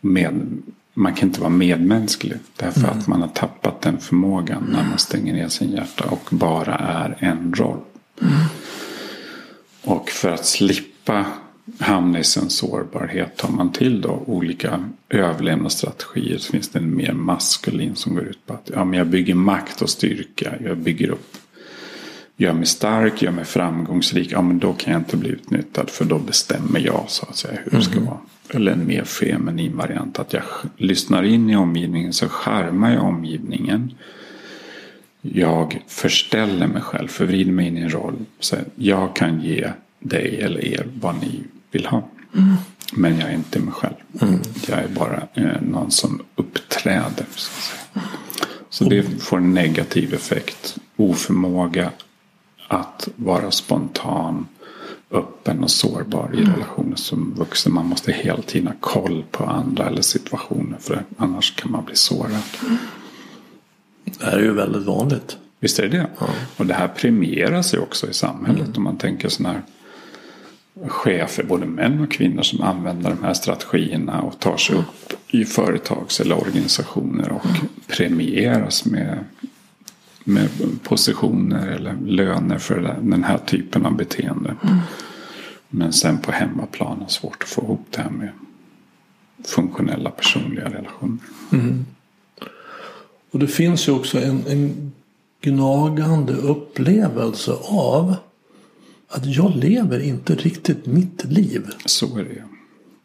med, man kan inte vara medmänsklig. Därför mm. att man har tappat den förmågan när man stänger ner sin hjärta och bara är en roll. Mm. Och för att slippa hamna i sin sårbarhet tar man till då olika överlevnadsstrategier. Så finns det en mer maskulin som går ut på att ja, men jag bygger makt och styrka. Jag bygger upp gör mig stark, gör mig framgångsrik. Ja men då kan jag inte bli utnyttjad för då bestämmer jag så att säga hur det ska mm. vara. Eller en mer feminin variant. Att jag lyssnar in i omgivningen så skärmar jag omgivningen. Jag förställer mig själv, förvrider mig in i en roll. Så jag kan ge dig eller er vad ni vill ha. Mm. Men jag är inte mig själv. Mm. Jag är bara eh, någon som uppträder. Så, så det får en negativ effekt. Oförmåga att vara spontan, öppen och sårbar i mm. relationer som vuxen. Man måste hela tiden ha koll på andra eller situationer för annars kan man bli sårad. Det här är ju väldigt vanligt. Visst är det det? Ja. Och det här premieras ju också i samhället. Mm. Om man tänker sådana här chefer, både män och kvinnor som använder de här strategierna och tar sig upp i företags eller organisationer och mm. premieras med med positioner eller löner för den här typen av beteende. Mm. Men sen på hemmaplan är svårt att få ihop det här med funktionella personliga relationer. Mm. Och det finns ju också en, en gnagande upplevelse av att jag lever inte riktigt mitt liv. Så är det.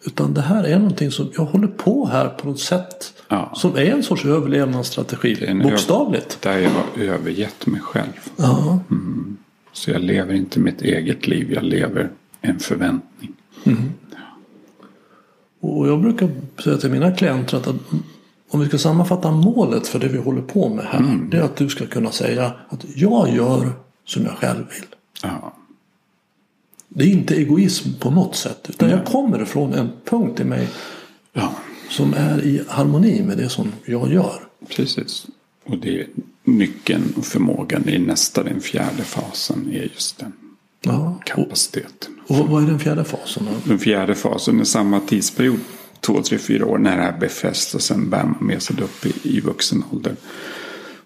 Utan det här är någonting som jag håller på här på något sätt. Ja. Som är en sorts överlevnadsstrategi. En bokstavligt. Där jag har övergett mig själv. Ja. Mm. Så jag lever inte mitt eget liv. Jag lever en förväntning. Mm. Ja. Och jag brukar säga till mina klienter att om vi ska sammanfatta målet för det vi håller på med här. Mm. Det är att du ska kunna säga att jag gör som jag själv vill. Ja. Det är inte egoism på något sätt. Utan jag kommer från en punkt i mig ja. som är i harmoni med det som jag gör. Precis. Och det är nyckeln och förmågan i nästa, den fjärde fasen är just den ja. kapaciteten. Och, och vad är den fjärde fasen? Då? Den fjärde fasen är samma tidsperiod, två, tre, fyra år när det här befästs och sen bär man med sig det upp i, i vuxen ålder.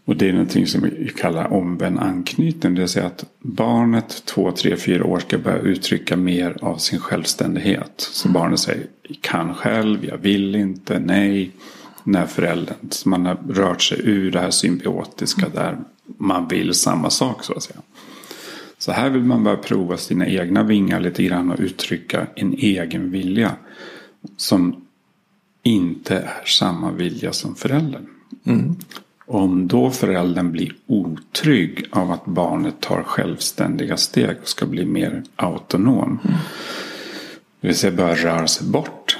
Och det är någonting som vi kallar omvänd anknytning. Det vill säga att barnet två, tre, fyra år ska börja uttrycka mer av sin självständighet. Så barnet säger kan själv, jag vill inte, nej. När föräldern, Så man har rört sig ur det här symbiotiska där man vill samma sak så att säga. Så här vill man börja prova sina egna vingar lite grann och uttrycka en egen vilja. Som inte är samma vilja som föräldern. Mm. Om då föräldern blir otrygg av att barnet tar självständiga steg och ska bli mer autonom. Mm. Det vill säga börja röra sig bort.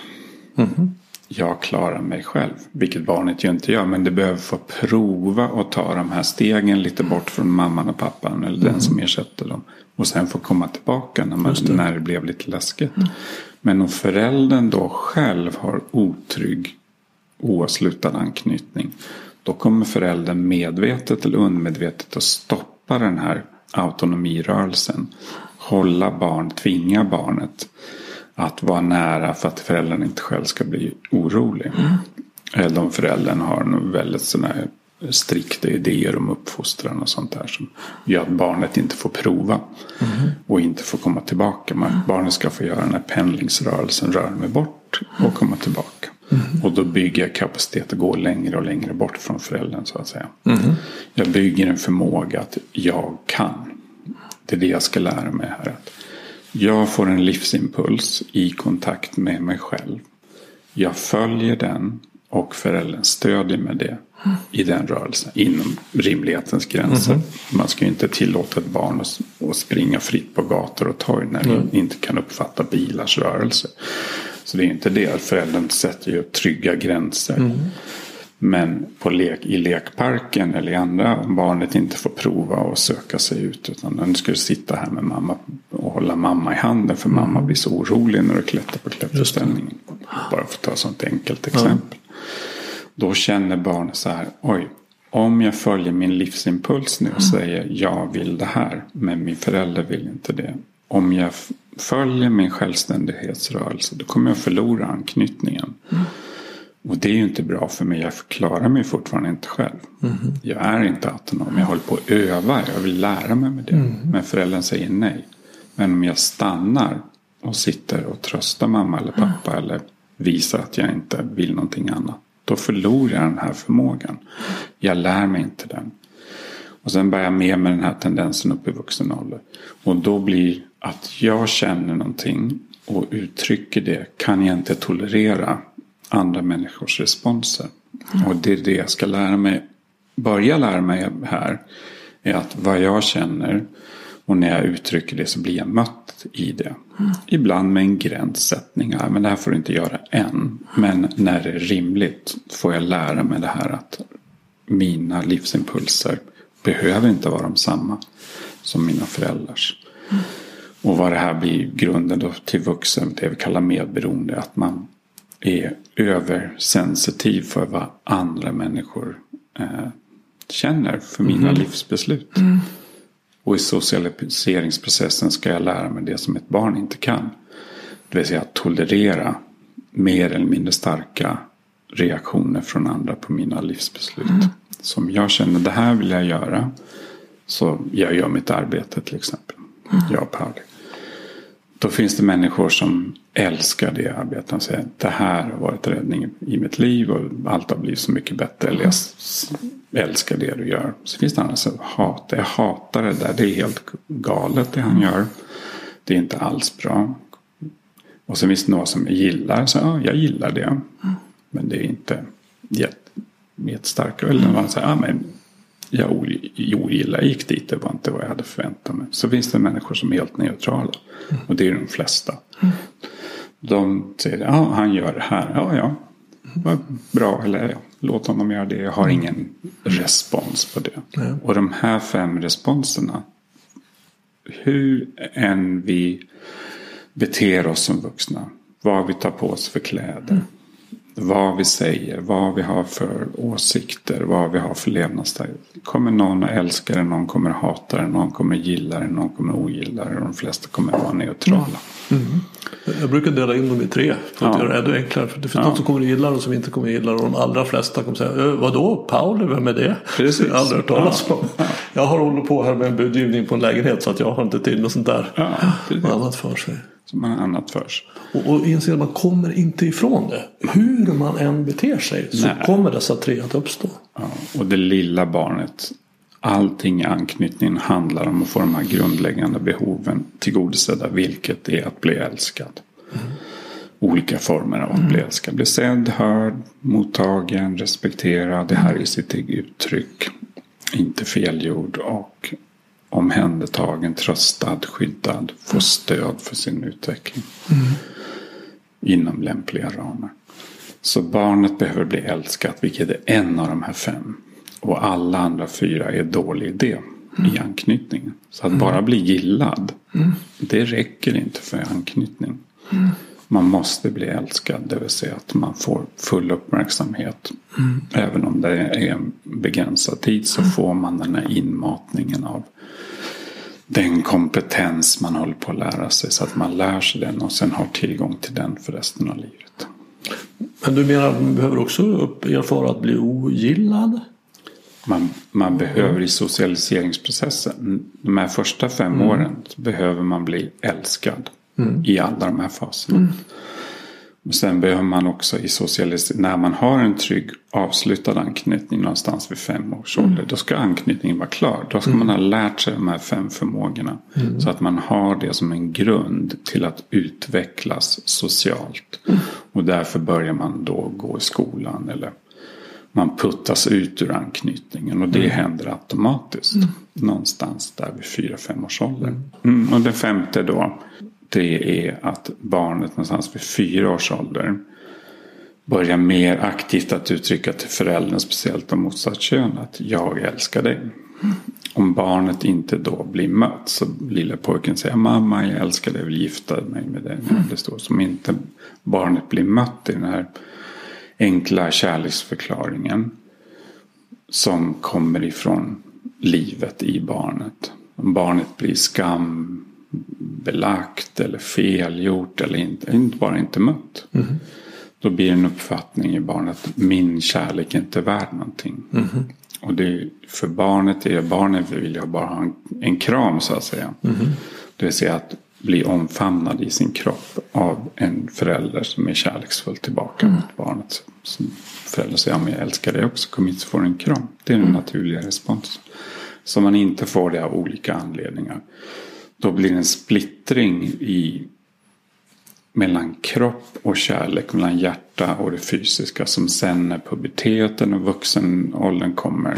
Mm. Jag klarar mig själv. Vilket barnet ju inte gör. Men det behöver få prova att ta de här stegen lite bort från mamman och pappan. Eller mm. den som ersätter dem. Och sen få komma tillbaka när, man, det. när det blev lite läskigt. Mm. Men om föräldern då själv har otrygg oavslutad anknytning. Då kommer föräldern medvetet eller undermedvetet att stoppa den här autonomirörelsen. Hålla barn, tvinga barnet att vara nära för att föräldern inte själv ska bli orolig. Mm. Eller om föräldern har väldigt sådana strikta idéer om uppfostran och sånt där som gör att barnet inte får prova mm. och inte får komma tillbaka. Men barnet ska få göra den här pendlingsrörelsen, röra mig bort och komma tillbaka. Mm. Och då bygger jag kapacitet att gå längre och längre bort från föräldern så att säga. Mm. Jag bygger en förmåga att jag kan. Det är det jag ska lära mig här. Att jag får en livsimpuls i kontakt med mig själv. Jag följer den Och föräldern stödjer med det i den rörelsen inom rimlighetens gränser. Mm. Man ska ju inte tillåta ett barn att, springa fritt på gator och torg när mm. vi inte kan uppfatta bilars rörelse. Så det är inte det. Föräldern sätter ju trygga gränser. Mm. Men på lek, i lekparken eller i andra, barnet inte får prova och söka sig ut. Utan den skulle sitta här med mamma och hålla mamma i handen. För mm. mamma blir så orolig när du klättrar på klätterställningen. Bara för att ta ett sånt enkelt exempel. Ja. Då känner barnet så här, oj, om jag följer min livsimpuls nu och mm. säger jag vill det här. Men min förälder vill inte det. Om jag följer min självständighetsrörelse då kommer jag förlora anknytningen. Mm. Och det är ju inte bra för mig. Jag klarar mig fortfarande inte själv. Mm. Jag är inte autonom. Jag håller på att öva. Jag vill lära mig med det. Mm. Men föräldern säger nej. Men om jag stannar och sitter och tröstar mamma eller pappa. Mm. Eller visar att jag inte vill någonting annat. Då förlorar jag den här förmågan. Jag lär mig inte den. Och sen börjar jag med med den här tendensen upp i vuxen ålder. Och då blir att jag känner någonting och uttrycker det kan jag inte tolerera andra människors responser. Mm. Och det är det jag ska lära mig, börja lära mig här. Är att vad jag känner och när jag uttrycker det så blir jag mött i det. Mm. Ibland med en gränssättning. Men det här får du inte göra än. Men när det är rimligt får jag lära mig det här att mina livsimpulser behöver inte vara de samma som mina föräldrars. Mm. Och vad det här blir grunden då till vuxen, det vi kallar medberoende. Att man är översensitiv för vad andra människor eh, känner för mina mm. livsbeslut. Mm. Och i socialiseringsprocessen ska jag lära mig det som ett barn inte kan. Det vill säga att tolerera mer eller mindre starka reaktioner från andra på mina livsbeslut. Mm. Som jag känner, det här vill jag göra. Så jag gör mitt arbete till exempel. Mm. Jag och Pauli. Då finns det människor som älskar det arbetet. De säger det här har varit räddning i mitt liv och allt har blivit så mycket bättre. Eller jag älskar det du gör. Så finns det andra som hatar. Jag hatar det där. Det är helt galet det han gör. Det är inte alls bra. Och sen finns det några som gillar. Så, ja, jag gillar det. Men det är inte jättestarka. Eller man säger, ja, men jag ogillar. Jag gick dit, det var inte vad jag hade förväntat mig. Så finns det människor som är helt neutrala. Mm. Och det är de flesta. Mm. De säger, ja han gör det här. Ja, ja. Vad bra, eller ja, låt honom göra det. Jag har mm. ingen respons på det. Mm. Och de här fem responserna. Hur än vi beter oss som vuxna. Vad vi tar på oss för kläder. Vad vi säger, vad vi har för åsikter, vad vi har för levnadsstil. Kommer någon att älska det, någon kommer att hata det, någon kommer att gilla det, någon kommer att ogilla det och de flesta kommer att vara neutrala. Mm. Mm. Jag brukar dela in dem i tre för att ja. göra det ännu enklare. För det finns ja. de som kommer att gilla det och som inte kommer att gilla det och de allra flesta kommer att säga Vadå Pauli, vem är det? Precis. Jag har aldrig hört talas om. Ja. Jag har hållit på här med en budgivning på en lägenhet så att jag har inte tid med sånt där. Ja, annat för sig som har annat för sig. Och, och inser att man kommer inte ifrån det. Hur man än beter sig så Nej. kommer dessa tre att uppstå. Ja, och det lilla barnet. Allting i anknytningen handlar om att få de här grundläggande behoven tillgodosedda. Vilket är att bli älskad. Mm. Olika former av att mm. bli älskad. Bli sedd, hörd, mottagen, respekterad. Det här är sitt uttryck. Inte felgjord och omhändertagen, tröstad, skyddad, få stöd för sin utveckling. Mm. Inom lämpliga ramar. Så barnet behöver bli älskat, vilket är en av de här fem. Och alla andra fyra är dålig idé mm. i anknytningen. Så att mm. bara bli gillad, mm. det räcker inte för anknytning. Mm. Man måste bli älskad, det vill säga att man får full uppmärksamhet. Mm. Även om det är en begränsad tid så får man den här inmatningen av den kompetens man håller på att lära sig. Så att man lär sig den och sen har tillgång till den för resten av livet. Men du menar att man behöver också erfara att bli ogillad? Man, man behöver i socialiseringsprocessen, de här första fem mm. åren, behöver man bli älskad mm. i alla de här faserna. Mm. Sen behöver man också i socialisering, när man har en trygg avslutad anknytning någonstans vid fem års ålder. Mm. Då ska anknytningen vara klar. Då ska mm. man ha lärt sig de här fem förmågorna. Mm. Så att man har det som en grund till att utvecklas socialt. Mm. Och därför börjar man då gå i skolan. Eller man puttas ut ur anknytningen. Och det mm. händer automatiskt. Mm. Någonstans där vid fyra, fem års ålder. och det femte då det är att barnet någonstans vid fyra års ålder börjar mer aktivt att uttrycka till föräldern, speciellt om motsatt kön, att jag älskar dig. Om barnet inte då blir mött så lilla pojken säger mamma jag älskar dig, jag vill gifta mig med dig. Mm. Det står som inte barnet blir mött i den här enkla kärleksförklaringen som kommer ifrån livet i barnet. Om barnet blir skam, belagt eller felgjort eller inte, inte bara inte mött. Mm. Då blir en uppfattning i barnet att min kärlek är inte värd någonting. Mm. Och det, för barnet är barnet vill jag bara ha en, en kram så att säga. Mm. Det vill säga att bli omfamnad i sin kropp av en förälder som är kärleksfull tillbaka mm. mot barnet. Som förälder säger ja, jag älskar dig också, kom hit så får du en kram. Det är den mm. naturliga responsen. Så man inte får det av olika anledningar då blir det en splittring i mellan kropp och kärlek, mellan hjärta och det fysiska som sen när puberteten och vuxenåldern kommer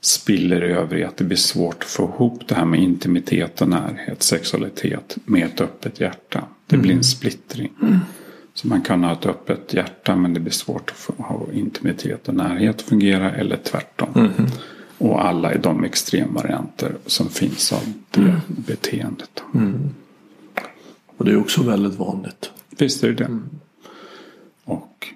spiller över i att det blir svårt att få ihop det här med intimitet och närhet, sexualitet med ett öppet hjärta. Det blir en mm. splittring. Mm. Så man kan ha ett öppet hjärta men det blir svårt att ha intimitet och närhet fungera eller tvärtom. Mm. Och alla är de extremvarianter som finns av det mm. beteendet. Mm. Och det är också väldigt vanligt. Visst är det det. Mm. Och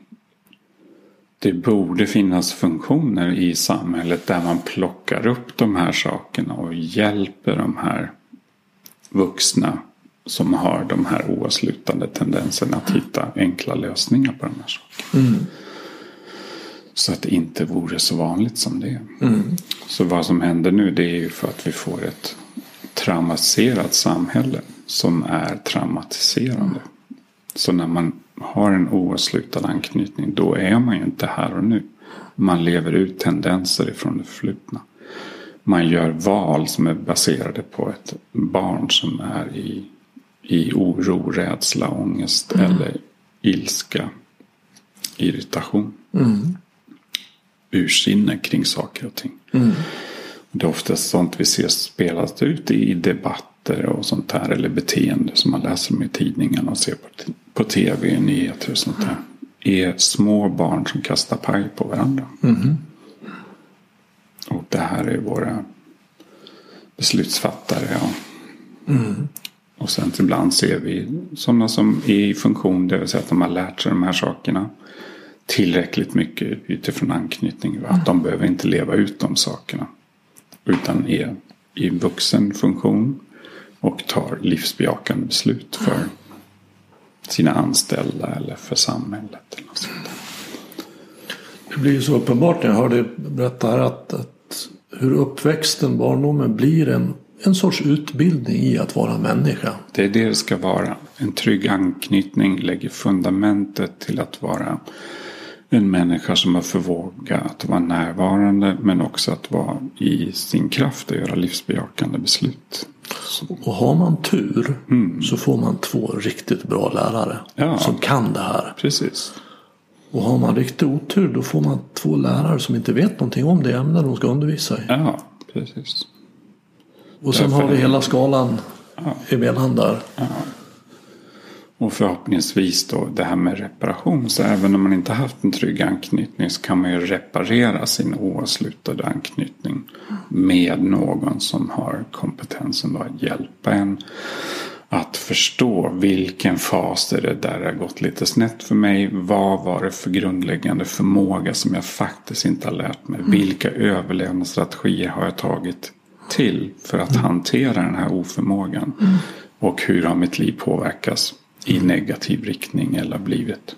det borde finnas funktioner i samhället där man plockar upp de här sakerna och hjälper de här vuxna som har de här oavslutande tendenserna att hitta enkla lösningar på de här sakerna. Mm. Så att det inte vore så vanligt som det är. Mm. Så vad som händer nu det är ju för att vi får ett traumatiserat samhälle som är traumatiserande. Så när man har en oavslutad anknytning då är man ju inte här och nu. Man lever ut tendenser ifrån det förflutna. Man gör val som är baserade på ett barn som är i, i oro, rädsla, ångest mm. eller ilska, irritation. Mm ursinne kring saker och ting. Mm. Det är oftast sånt vi ser spelas ut i debatter och sånt här. Eller beteende som man läser om i tidningarna och ser på, på tv, nyheter och sånt där. Är små barn som kastar paj på varandra. Mm. Och det här är våra beslutsfattare. Ja. Mm. Och sen ibland ser vi sådana som är i funktion, det vill säga att de har lärt sig de här sakerna tillräckligt mycket utifrån anknytning. Att de behöver inte leva ut de sakerna. Utan är i vuxen funktion och tar livsbejakande beslut för sina anställda eller för samhället. Eller något sånt Det blir ju så uppenbart när jag hör dig berätta här att, att hur uppväxten, barndomen blir en, en sorts utbildning i att vara människa. Det är det det ska vara. En trygg anknytning lägger fundamentet till att vara en människa som har förmåga att vara närvarande men också att vara i sin kraft och göra livsbejakande beslut. Och har man tur mm. så får man två riktigt bra lärare ja, som kan det här. Precis. Och har man riktigt otur då får man två lärare som inte vet någonting om det ämne de ska undervisa i. Ja, precis. Och sen Därför har vi hela skalan ja. emellan där. Ja. Och förhoppningsvis då det här med reparation. Så även om man inte haft en trygg anknytning så kan man ju reparera sin oavslutade anknytning. Med någon som har kompetensen att hjälpa en. Att förstå vilken fas är det där det har gått lite snett för mig. Vad var det för grundläggande förmåga som jag faktiskt inte har lärt mig. Vilka överlevnadsstrategier har jag tagit till för att hantera den här oförmågan. Och hur har mitt liv påverkats i negativ riktning eller blivit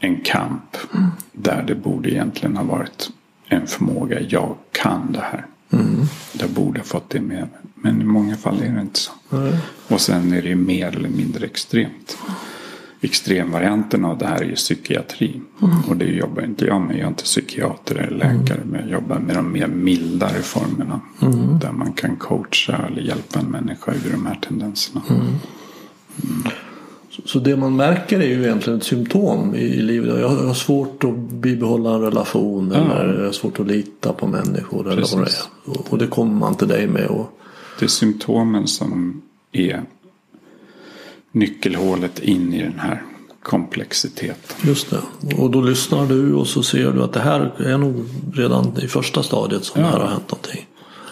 en kamp. Mm. Där det borde egentligen ha varit en förmåga. Jag kan det här. Mm. Jag borde ha fått det med mig. Men i många fall är det inte så. Mm. Och sen är det mer eller mindre extremt. extremvarianten av det här är ju psykiatri. Mm. Och det jobbar inte jag med. Jag är inte psykiater eller läkare. Mm. Men jag jobbar med de mer mildare formerna. Mm. Där man kan coacha eller hjälpa en människa ur de här tendenserna. Mm. Så det man märker är ju egentligen ett symptom i livet. Jag har svårt att bibehålla en relation. Ja. Eller jag har svårt att lita på människor. Eller vad det är. Och det kommer man till dig med. Och... Det är symptomen som är nyckelhålet in i den här komplexiteten. Just det. Och då lyssnar du och så ser du att det här är nog redan i första stadiet som ja. det här har hänt någonting.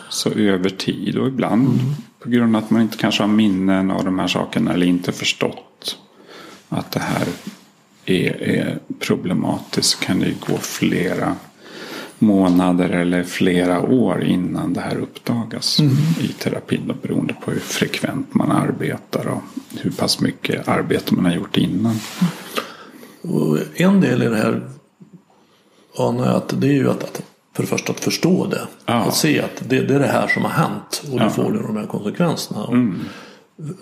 Så över tid och ibland mm. på grund av att man inte kanske har minnen av de här sakerna eller inte förstått att det här är, är problematiskt kan det gå flera månader eller flera år innan det här uppdagas mm. i terapin. Beroende på hur frekvent man arbetar och hur pass mycket arbete man har gjort innan. Och en del i det här anar jag att det är ju att, att för det första att förstå det. Ja. Att se att det, det, är det här som har hänt och då ja. får det de här konsekvenserna. Mm.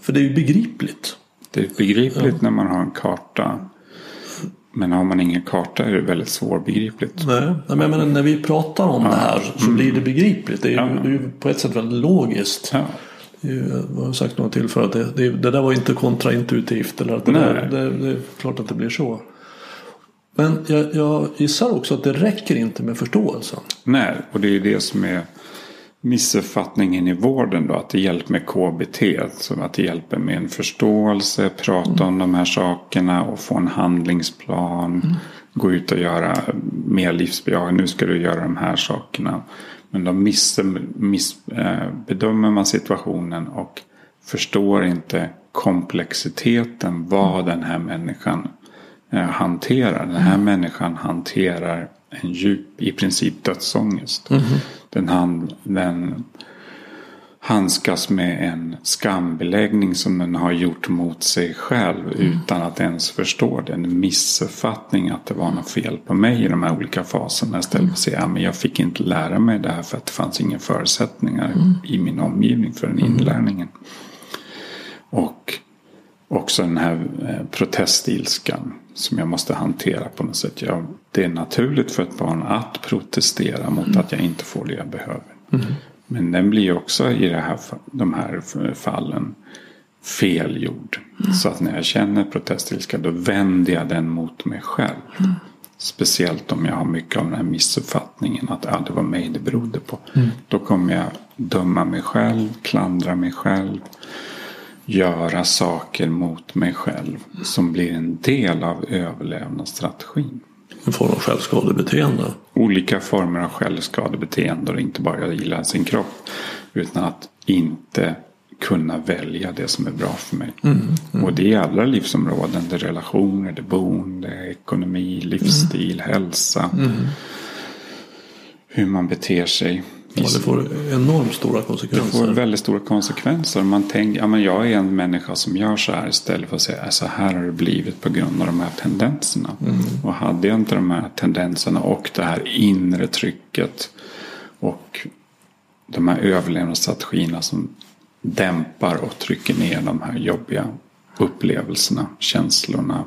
För det är ju begripligt. Det är begripligt ja. när man har en karta men har man ingen karta är det väldigt svårbegripligt. Nej, men menar, när vi pratar om ja. det här så mm. blir det begripligt. Det är, ju, det är ju på ett sätt väldigt logiskt. Ja. Jag har sagt några tillfällen att det, det, det, där var inte kontraintuitivt. Eller att det, där, det, det, är klart att det blir så. Men jag, jag gissar också att det räcker inte med förståelsen. Nej, och det är det som är missuppfattningen i vården då. Att det hjälper med KBT. Så att det hjälper med en förståelse, prata mm. om de här sakerna och få en handlingsplan. Mm. Gå ut och göra mer livsbejakande. Nu ska du göra de här sakerna. Men då miss, miss, eh, bedömer man situationen och förstår inte komplexiteten. Vad den här människan eh, hanterar. Den här mm. människan hanterar en djup, i princip dödsångest. Mm. Den, hand, den handskas med en skambeläggning som den har gjort mot sig själv mm. utan att ens förstå det. En missuppfattning att det var något fel på mig i de här olika faserna. Istället för att säga att jag fick inte lära mig det här för att det fanns inga förutsättningar mm. i min omgivning för den mm. inlärningen. Och också den här eh, protestilskan som jag måste hantera på något sätt. Jag, det är naturligt för ett barn att protestera mot mm. att jag inte får det jag behöver. Mm. Men den blir också i här, de här fallen felgjord. Mm. Så att när jag känner protestilska då vänder jag den mot mig själv. Mm. Speciellt om jag har mycket av den här missuppfattningen att ah, det var mig det berodde på. Mm. Då kommer jag döma mig själv, klandra mig själv göra saker mot mig själv som blir en del av överlevnadsstrategin. En form av självskadebeteende? Olika former av självskadebeteende och inte bara gilla sin kropp. Utan att inte kunna välja det som är bra för mig. Mm, mm. Och det är i alla livsområden. Det är relationer, det är boende, ekonomi, livsstil, mm. hälsa. Mm. Hur man beter sig. Ja, det får enormt stora konsekvenser. Det får väldigt stora konsekvenser. Man tänker, ja men jag är en människa som gör så här istället för att säga, så här har det blivit på grund av de här tendenserna. Mm. Och hade jag inte de här tendenserna och det här inre trycket och de här överlevnadsstrategierna som dämpar och trycker ner de här jobbiga upplevelserna, känslorna,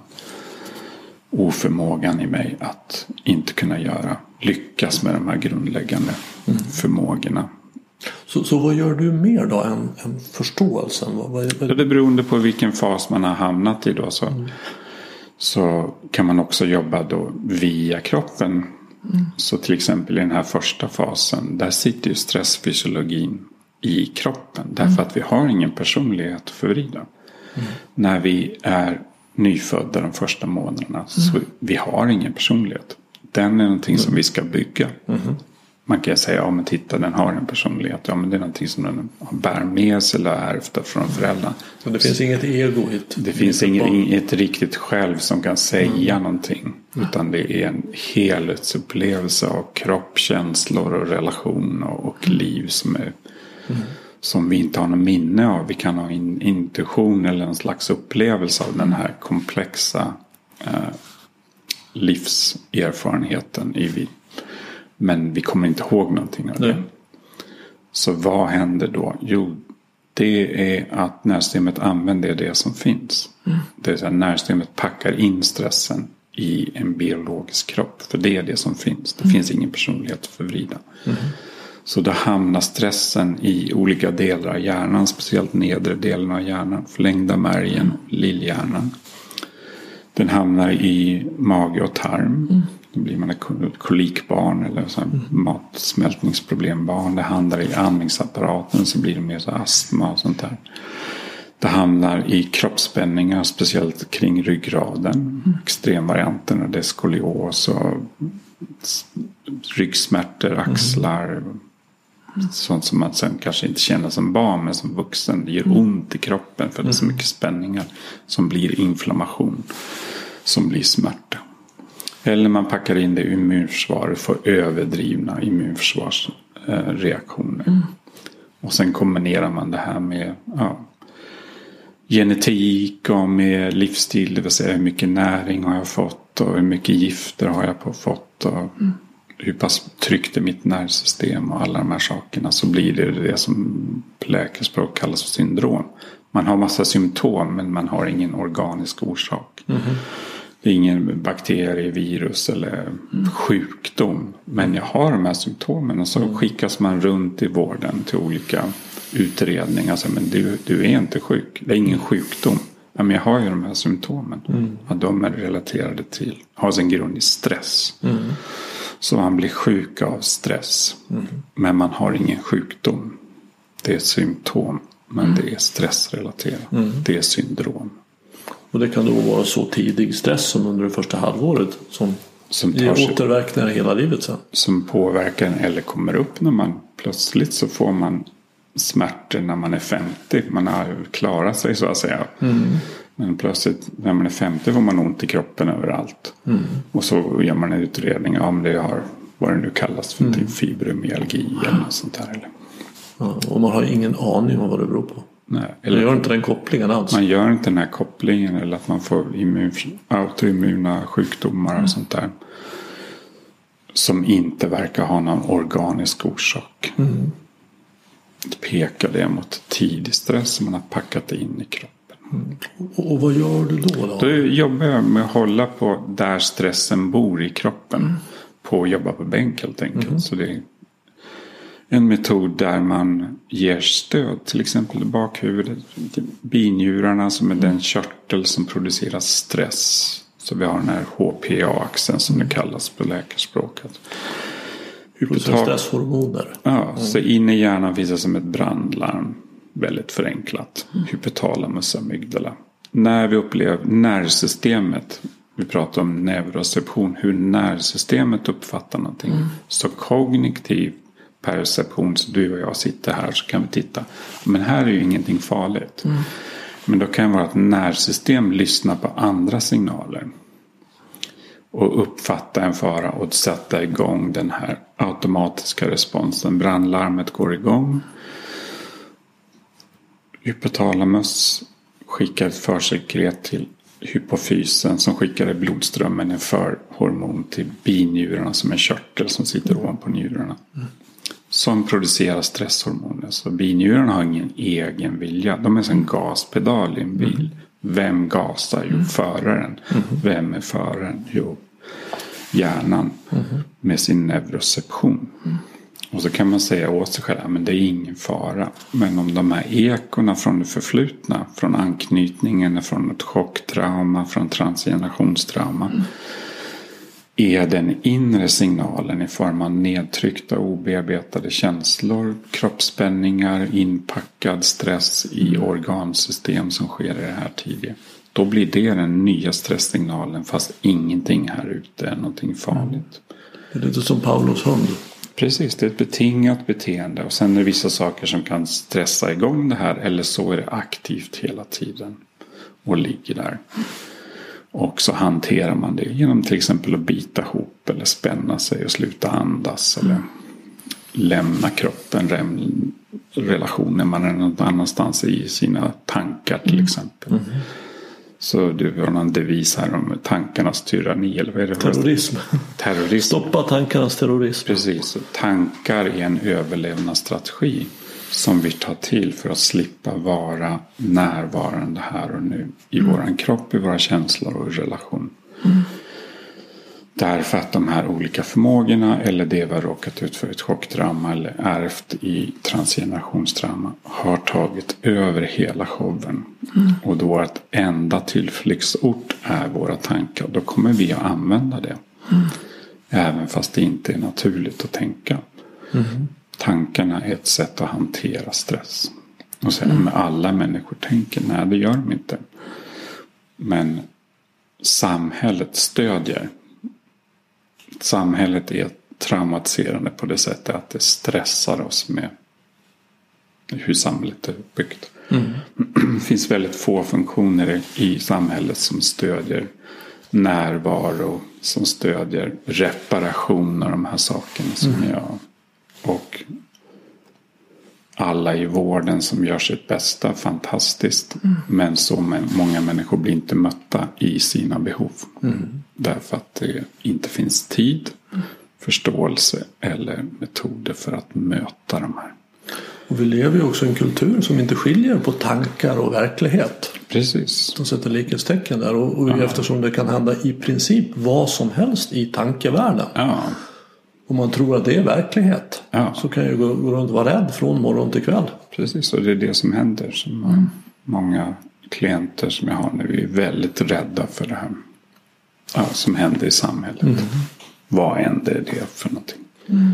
oförmågan i mig att inte kunna göra, lyckas med de här grundläggande mm. förmågorna. Så, så vad gör du mer då än, än förståelsen? Vad, vad, vad... Det beror på vilken fas man har hamnat i då. Så, mm. så kan man också jobba då via kroppen. Mm. Så till exempel i den här första fasen. Där sitter ju stressfysiologin i kroppen. Därför mm. att vi har ingen personlighet att förvrida. Mm. När vi är nyfödda de första månaderna. Mm. Så vi har ingen personlighet. Den är någonting som vi ska bygga. Mm. Man kan säga, ja men titta den har en personlighet. Ja men det är någonting som den bär med sig eller ärvt från föräldrarna. Så det finns inget ego i ett Det finns inget, inget riktigt själv som kan säga mm. någonting. Utan det är en helhetsupplevelse av kropp, känslor och relation och, och liv som är mm som vi inte har något minne av. Vi kan ha en intuition eller en slags upplevelse av den här komplexa eh, livserfarenheten. I vi. Men vi kommer inte ihåg någonting av det. Så vad händer då? Jo, Det är att nervsystemet använder det som finns. Mm. Det är så att nervsystemet packar in stressen i en biologisk kropp. För det är det som finns. Det mm. finns ingen personlighet att förvrida. Mm. Så då hamnar stressen i olika delar av hjärnan. Speciellt nedre delen av hjärnan. Förlängda märgen, lillhjärnan. Den hamnar i mage och tarm. Mm. Då blir man ett kolikbarn eller så mm. matsmältningsproblembarn. Det hamnar i andningsapparaten så blir det mer så astma och sånt där. Det hamnar i kroppsspänningar, speciellt kring ryggraden. Mm. Extremvarianten det är skolios och ryggsmärtor, axlar. Mm. Sånt som man sen kanske inte känner som barn men som vuxen. Det gör mm. ont i kroppen för det är så mm. mycket spänningar. Som blir inflammation. Som blir smärta. Eller man packar in det i immunförsvaret för överdrivna immunförsvarsreaktioner. Mm. Och sen kombinerar man det här med ja, genetik och med livsstil. Det vill säga hur mycket näring har jag fått och hur mycket gifter har jag fått. Och mm. Hur pass tryggt är mitt nervsystem och alla de här sakerna. Så blir det det som på läkarspråk kallas för syndrom. Man har massa symptom men man har ingen organisk orsak. Mm. Det är ingen bakterie, virus eller mm. sjukdom. Men jag har de här symptomen och så mm. skickas man runt i vården till olika utredningar. Alltså, men du, du är inte sjuk. Det är ingen sjukdom. Ja, men jag har ju de här symptomen. Mm. Ja, de är relaterade till, har sin grund i stress. Mm. Så man blir sjuk av stress. Mm. Men man har ingen sjukdom. Det är symptom. Men mm. det är stressrelaterat. Mm. Det är syndrom. Och det kan då vara så tidig stress som under det första halvåret som, som ger återverkningar hela livet sen. Som påverkar en eller kommer upp när man plötsligt så får man smärtor när man är 50. Man har klarat sig så att säga. Mm. Men plötsligt när man är 50 får man ont i kroppen överallt. Mm. Och så gör man en utredning om det har vad det nu kallas för mm. fibromyalgi eller något sånt där. Ja, och man har ingen aning om vad det beror på. Nej, eller man gör inte den kopplingen alls. Man gör inte den här kopplingen eller att man får immun, autoimmuna sjukdomar mm. och sånt där. Som inte verkar ha någon organisk orsak. Mm. Pekar det mot tidig stress som man har packat in i kroppen. Mm. Och, och, vad gör du då? Då, då jobbar jag med att hålla på där stressen bor i kroppen. Mm. På att jobba på bänk helt enkelt. Mm. Så det är en metod där man ger stöd, till exempel bakhuvudet, binjurarna som är den körtel som producerar stress. Så vi har den här HPA-axeln som det kallas på läkarspråket. Producerar stresshormoner. Ja, mm. så in i hjärnan finns det som ett brandlarm. Väldigt förenklat. Mm. Hypotalamus amygdala. När vi upplever nervsystemet. Vi pratar om neuroception. Hur nervsystemet uppfattar någonting. Mm. Så kognitiv perception. Så du och jag sitter här så kan vi titta. Men här är ju ingenting farligt. Mm. Men då kan det vara att nervsystem lyssnar på andra signaler. Och uppfatta en fara och sätta igång den här automatiska responsen. Brandlarmet går igång. Hypotalamus skickar ett försekret till hypofysen som skickar i blodströmmen en förhormon till binjurarna som är körtel som sitter ovanpå njurarna. Mm som producerar stresshormoner. Så binjurarna har ingen egen vilja. De är som en gaspedal i en bil. Mm. Vem gasar? Jo, mm. föraren. Mm. Vem är föraren? Jo, hjärnan mm. med sin neuroception. Mm. Och så kan man säga åt sig själv att det är ingen fara. Men om de här ekorna från det förflutna, från anknytningen, från ett chocktrauma, från transgenerationstrauma. Mm är den inre signalen i form av nedtryckta obearbetade känslor, kroppsspänningar, inpackad stress i organsystem som sker i det här tidiga. Då blir det den nya stresssignalen fast ingenting här ute är någonting farligt. Det är lite som Paulos hund. Precis, det är ett betingat beteende och sen är det vissa saker som kan stressa igång det här eller så är det aktivt hela tiden och ligger där. Och så hanterar man det genom till exempel att bita ihop eller spänna sig och sluta andas. Eller lämna kroppen, relationen man är någon annanstans i sina tankar till mm. exempel. Mm. Så du har någon devis här om tankarnas tyranni. Eller vad är det? Terrorism. terrorism. Stoppa tankarnas terrorism. Precis. Tankar är en överlevnadsstrategi. som vi tar till för att slippa vara närvarande här och nu i mm. våran kropp, i våra känslor och i relation. Mm. Därför att de här olika förmågorna eller det vi har råkat ut för ett chockdrama eller ärvt i transgenerationstrauma har tagit över hela showen. Mm. Och då vårt enda tillflyktsort är våra tankar. Då kommer vi att använda det. Mm. Även fast det inte är naturligt att tänka. Mm. Tankarna är ett sätt att hantera stress. Och säga mm. alla människor tänker. Nej, det gör de inte. Men samhället stödjer samhället är traumatiserande på det sättet att det stressar oss med hur samhället är uppbyggt. Mm. Det finns väldigt få funktioner i samhället som stödjer närvaro, som stödjer reparation och de här sakerna som mm. jag och alla i vården som gör sitt bästa, fantastiskt. Mm. Men så många människor blir inte mötta i sina behov. Mm. Därför att det inte finns tid, mm. förståelse eller metoder för att möta de här. Och vi lever ju också i en kultur som inte skiljer på tankar och verklighet. Precis. De sätter likhetstecken där. Och, och ja. eftersom det kan hända i princip vad som helst i tankevärlden. Ja om man tror att det är verklighet ja. så kan jag gå, gå runt och vara rädd från morgon till kväll. Precis, och det är det som händer. Som mm. Många klienter som jag har nu är väldigt rädda för det här ja, som händer i samhället. Mm. Vad än det är det för någonting. Mm.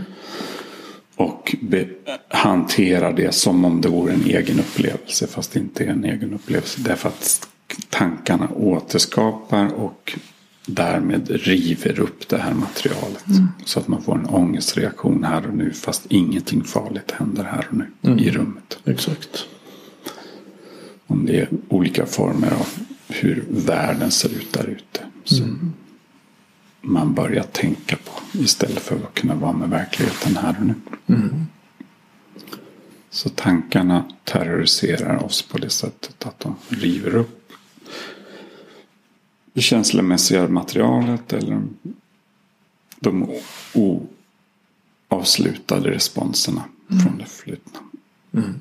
Och be, hantera det som om det vore en egen upplevelse fast det inte är en egen upplevelse. Därför att tankarna återskapar och därmed river upp det här materialet. Mm. Så att man får en ångestreaktion här och nu fast ingenting farligt händer här och nu mm. i rummet. Exakt. Om det är olika former av hur världen ser ut där ute. Som mm. man börjar tänka på istället för att kunna vara med verkligheten här och nu. Mm. Så tankarna terroriserar oss på det sättet att de river upp det känslomässiga materialet eller de oavslutade responserna mm. från det förflutna. Mm.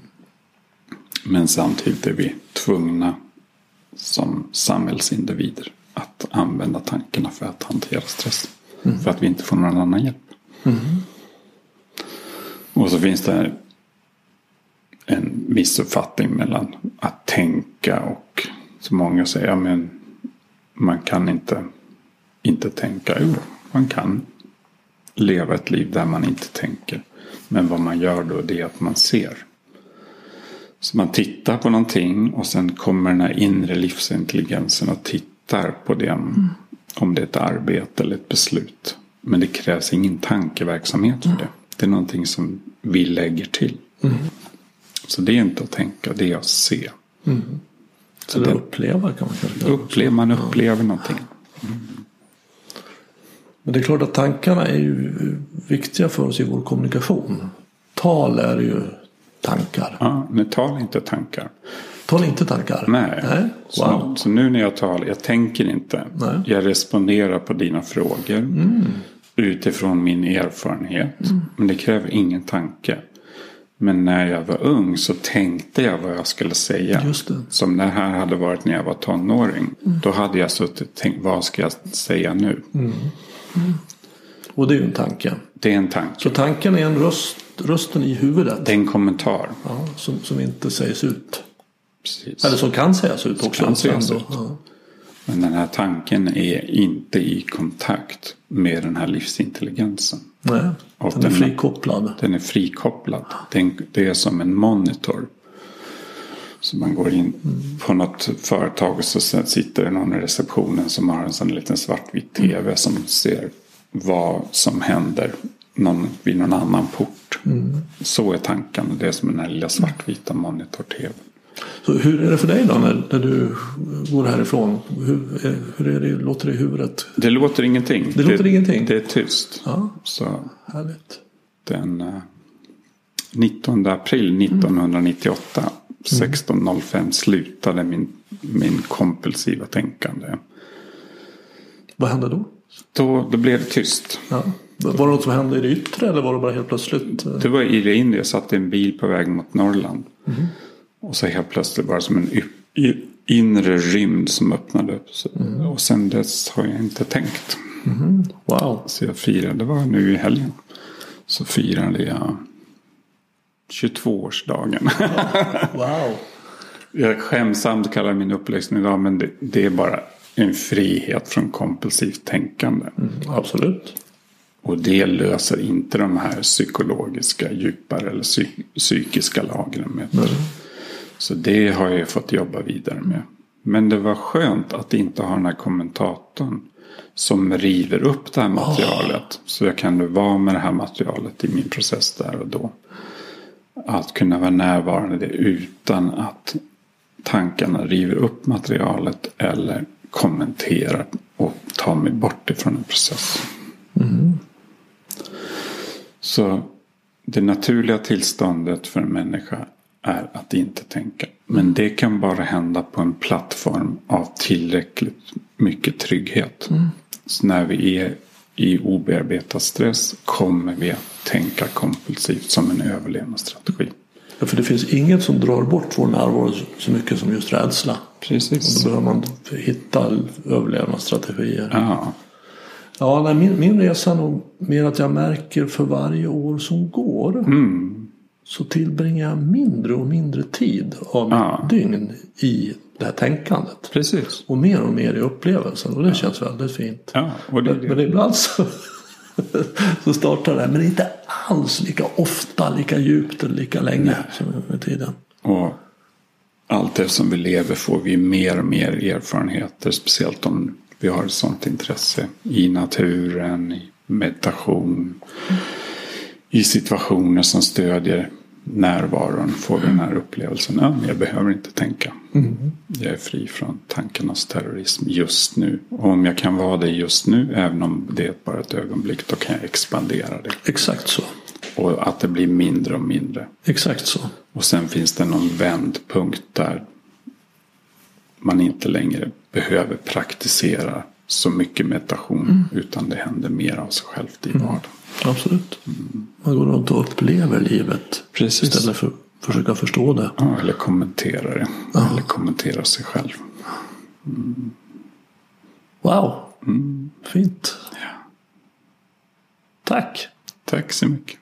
Men samtidigt är vi tvungna som samhällsindivider att använda tankarna för att hantera stress. Mm. För att vi inte får någon annan hjälp. Mm. Och så finns det en missuppfattning mellan att tänka och så många säger ja, men man kan inte, inte tänka. Jo, man kan leva ett liv där man inte tänker. Men vad man gör då det är att man ser. Så man tittar på någonting och sen kommer den här inre livsintelligensen och tittar på det. Mm. Om det är ett arbete eller ett beslut. Men det krävs ingen tankeverksamhet för mm. det. Det är någonting som vi lägger till. Mm. Så det är inte att tänka, det är att se. Mm. Så Eller uppleva kan man kanske uppleva, Man upplever någonting. Mm. Men det är klart att tankarna är ju viktiga för oss i vår kommunikation. Tal är ju tankar. Ja, men tal inte tankar. Tal inte tankar? Nej. Nej. Wow. Så, så, nu när jag talar, jag tänker inte. Nej. Jag responderar på dina frågor. Mm. Utifrån min erfarenhet. Mm. Men det kräver ingen tanke. Men när jag var ung så tänkte jag vad jag skulle säga. Just det. Som det här hade varit när jag var tonåring. Mm. Då hade jag suttit och tänkt vad ska jag säga nu? Mm. Mm. Och det är ju en tanke. Det är en tanke. Så tanken är en röst, rösten i huvudet. Det är en kommentar. Ja, som, som inte sägs ut. Precis. Eller som kan sägas ut också. Kan sägas ut. Ja. Men den här tanken är inte i kontakt med den här livsintelligensen. Nej, och den, den är frikopplad. Den är frikopplad. Den, det är som en monitor. Så man går in mm. på något företag och så sitter det någon i receptionen som har en sån liten svartvit tv som ser vad som händer någon, vid någon annan port. Mm. Så är tanken. Det är som den här lilla svartvita monitor-tvn. Så hur är det för dig då när, när du går härifrån? Hur, hur det, låter det i huvudet? Det låter ingenting. Det låter det, ingenting? Det är tyst. Ja, Så härligt. Den 19 eh, april 1998 mm. 16.05 slutade min, min kompulsiva tänkande. Vad hände då? Då, då blev det tyst. Ja. Var det något som hände i det yttre eller var det bara helt plötsligt? Det var i det inre. Jag satt i en bil på väg mot Norrland. Mm. Och så helt plötsligt var det som en inre rymd som öppnade upp. Mm. Och sen dess har jag inte tänkt. Mm. Wow. Så jag firade, det var nu i helgen. Så firade jag 22-årsdagen. wow. Jag skämsamt kallar min uppläxning idag men det, det, är bara en frihet från kompulsivt tänkande. Mm, absolut. Och det löser inte de här psykologiska djupare eller psy psykiska lagren. Med. Mm. Så det har jag fått jobba vidare med. Men det var skönt att inte ha den här kommentatorn som river upp det här materialet. Oh. Så jag kan vara med det här materialet i min process där och då. Att kunna vara närvarande utan att tankarna river upp materialet eller kommenterar och tar mig bort ifrån en process. Mm. Så det naturliga tillståndet för en människa är att inte tänka. Men det kan bara hända på en plattform av tillräckligt mycket trygghet. Mm. Så när vi är i obearbetad stress kommer vi att tänka kompulsivt som en överlevnadsstrategi. Ja, för det finns inget som drar bort vår närvaro så mycket som just rädsla. Precis. Och då behöver man hitta överlevnadsstrategier. Ja. Ja, nej, min, min resa är nog mer att jag märker för varje år som går. Mm. Så tillbringar jag mindre och mindre tid av mitt ja. dygn i det här tänkandet. Precis. Och mer och mer i upplevelsen. Och det ja. känns väldigt fint. Ja, och det, men, men ibland så, så startar det. Men inte alls lika ofta, lika djupt eller lika länge Nej. som med tiden. Och allt eftersom vi lever får vi mer och mer erfarenheter. Speciellt om vi har ett sånt intresse i naturen, i meditation. I situationer som stödjer närvaron får vi den här upplevelsen. Ja, jag behöver inte tänka. Mm. Jag är fri från tankarnas terrorism just nu. Och om jag kan vara det just nu, även om det är bara ett ögonblick, då kan jag expandera det. Exakt så. Och att det blir mindre och mindre. Exakt så. Och sen finns det någon vändpunkt där man inte längre behöver praktisera så mycket meditation. Mm. Utan det händer mer av sig självt i mm. vardagen. Absolut. Mm. Man går runt och upplever livet. Precis. Istället för att försöka förstå det. Ja, eller kommentera det. Ja. Eller kommentera sig själv. Mm. Wow. Fint. Ja. Tack. Tack så mycket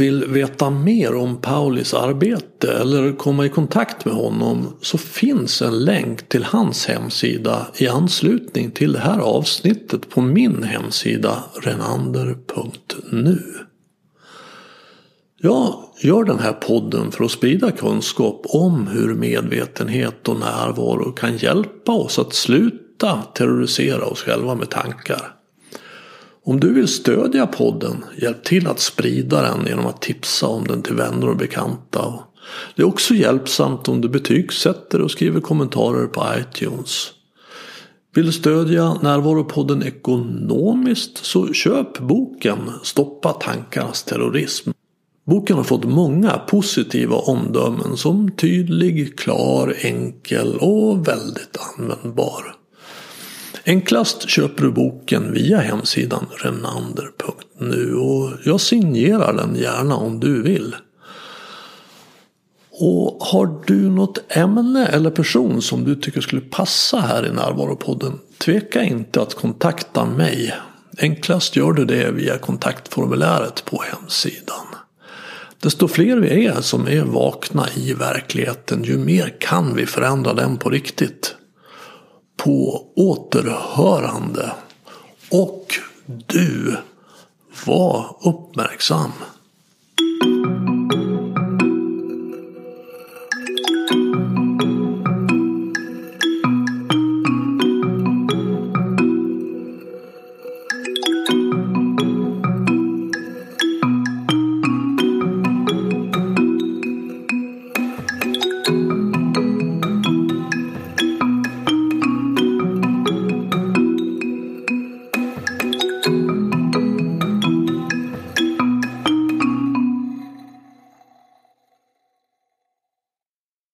vill veta mer om Paulis arbete eller komma i kontakt med honom så finns en länk till hans hemsida i anslutning till det här avsnittet på min hemsida renander.nu. Jag gör den här podden för att sprida kunskap om hur medvetenhet och närvaro kan hjälpa oss att sluta sluta terrorisera oss själva med tankar. Om du vill stödja podden, hjälp till att sprida den genom att tipsa om den till vänner och bekanta. Det är också hjälpsamt om du betygsätter och skriver kommentarer på iTunes. Vill du stödja Närvaropodden ekonomiskt så köp boken Stoppa tankarnas terrorism. Boken har fått många positiva omdömen som tydlig, klar, enkel och väldigt användbar. Enklast köper du boken via hemsidan renander.nu och jag signerar den gärna om du vill. Och har du något ämne eller person som du tycker skulle passa här i Närvaropodden tveka inte att kontakta mig. Enklast gör du det via kontaktformuläret på hemsidan. Desto fler vi är som är vakna i verkligheten ju mer kan vi förändra den på riktigt på återhörande. Och du, var uppmärksam.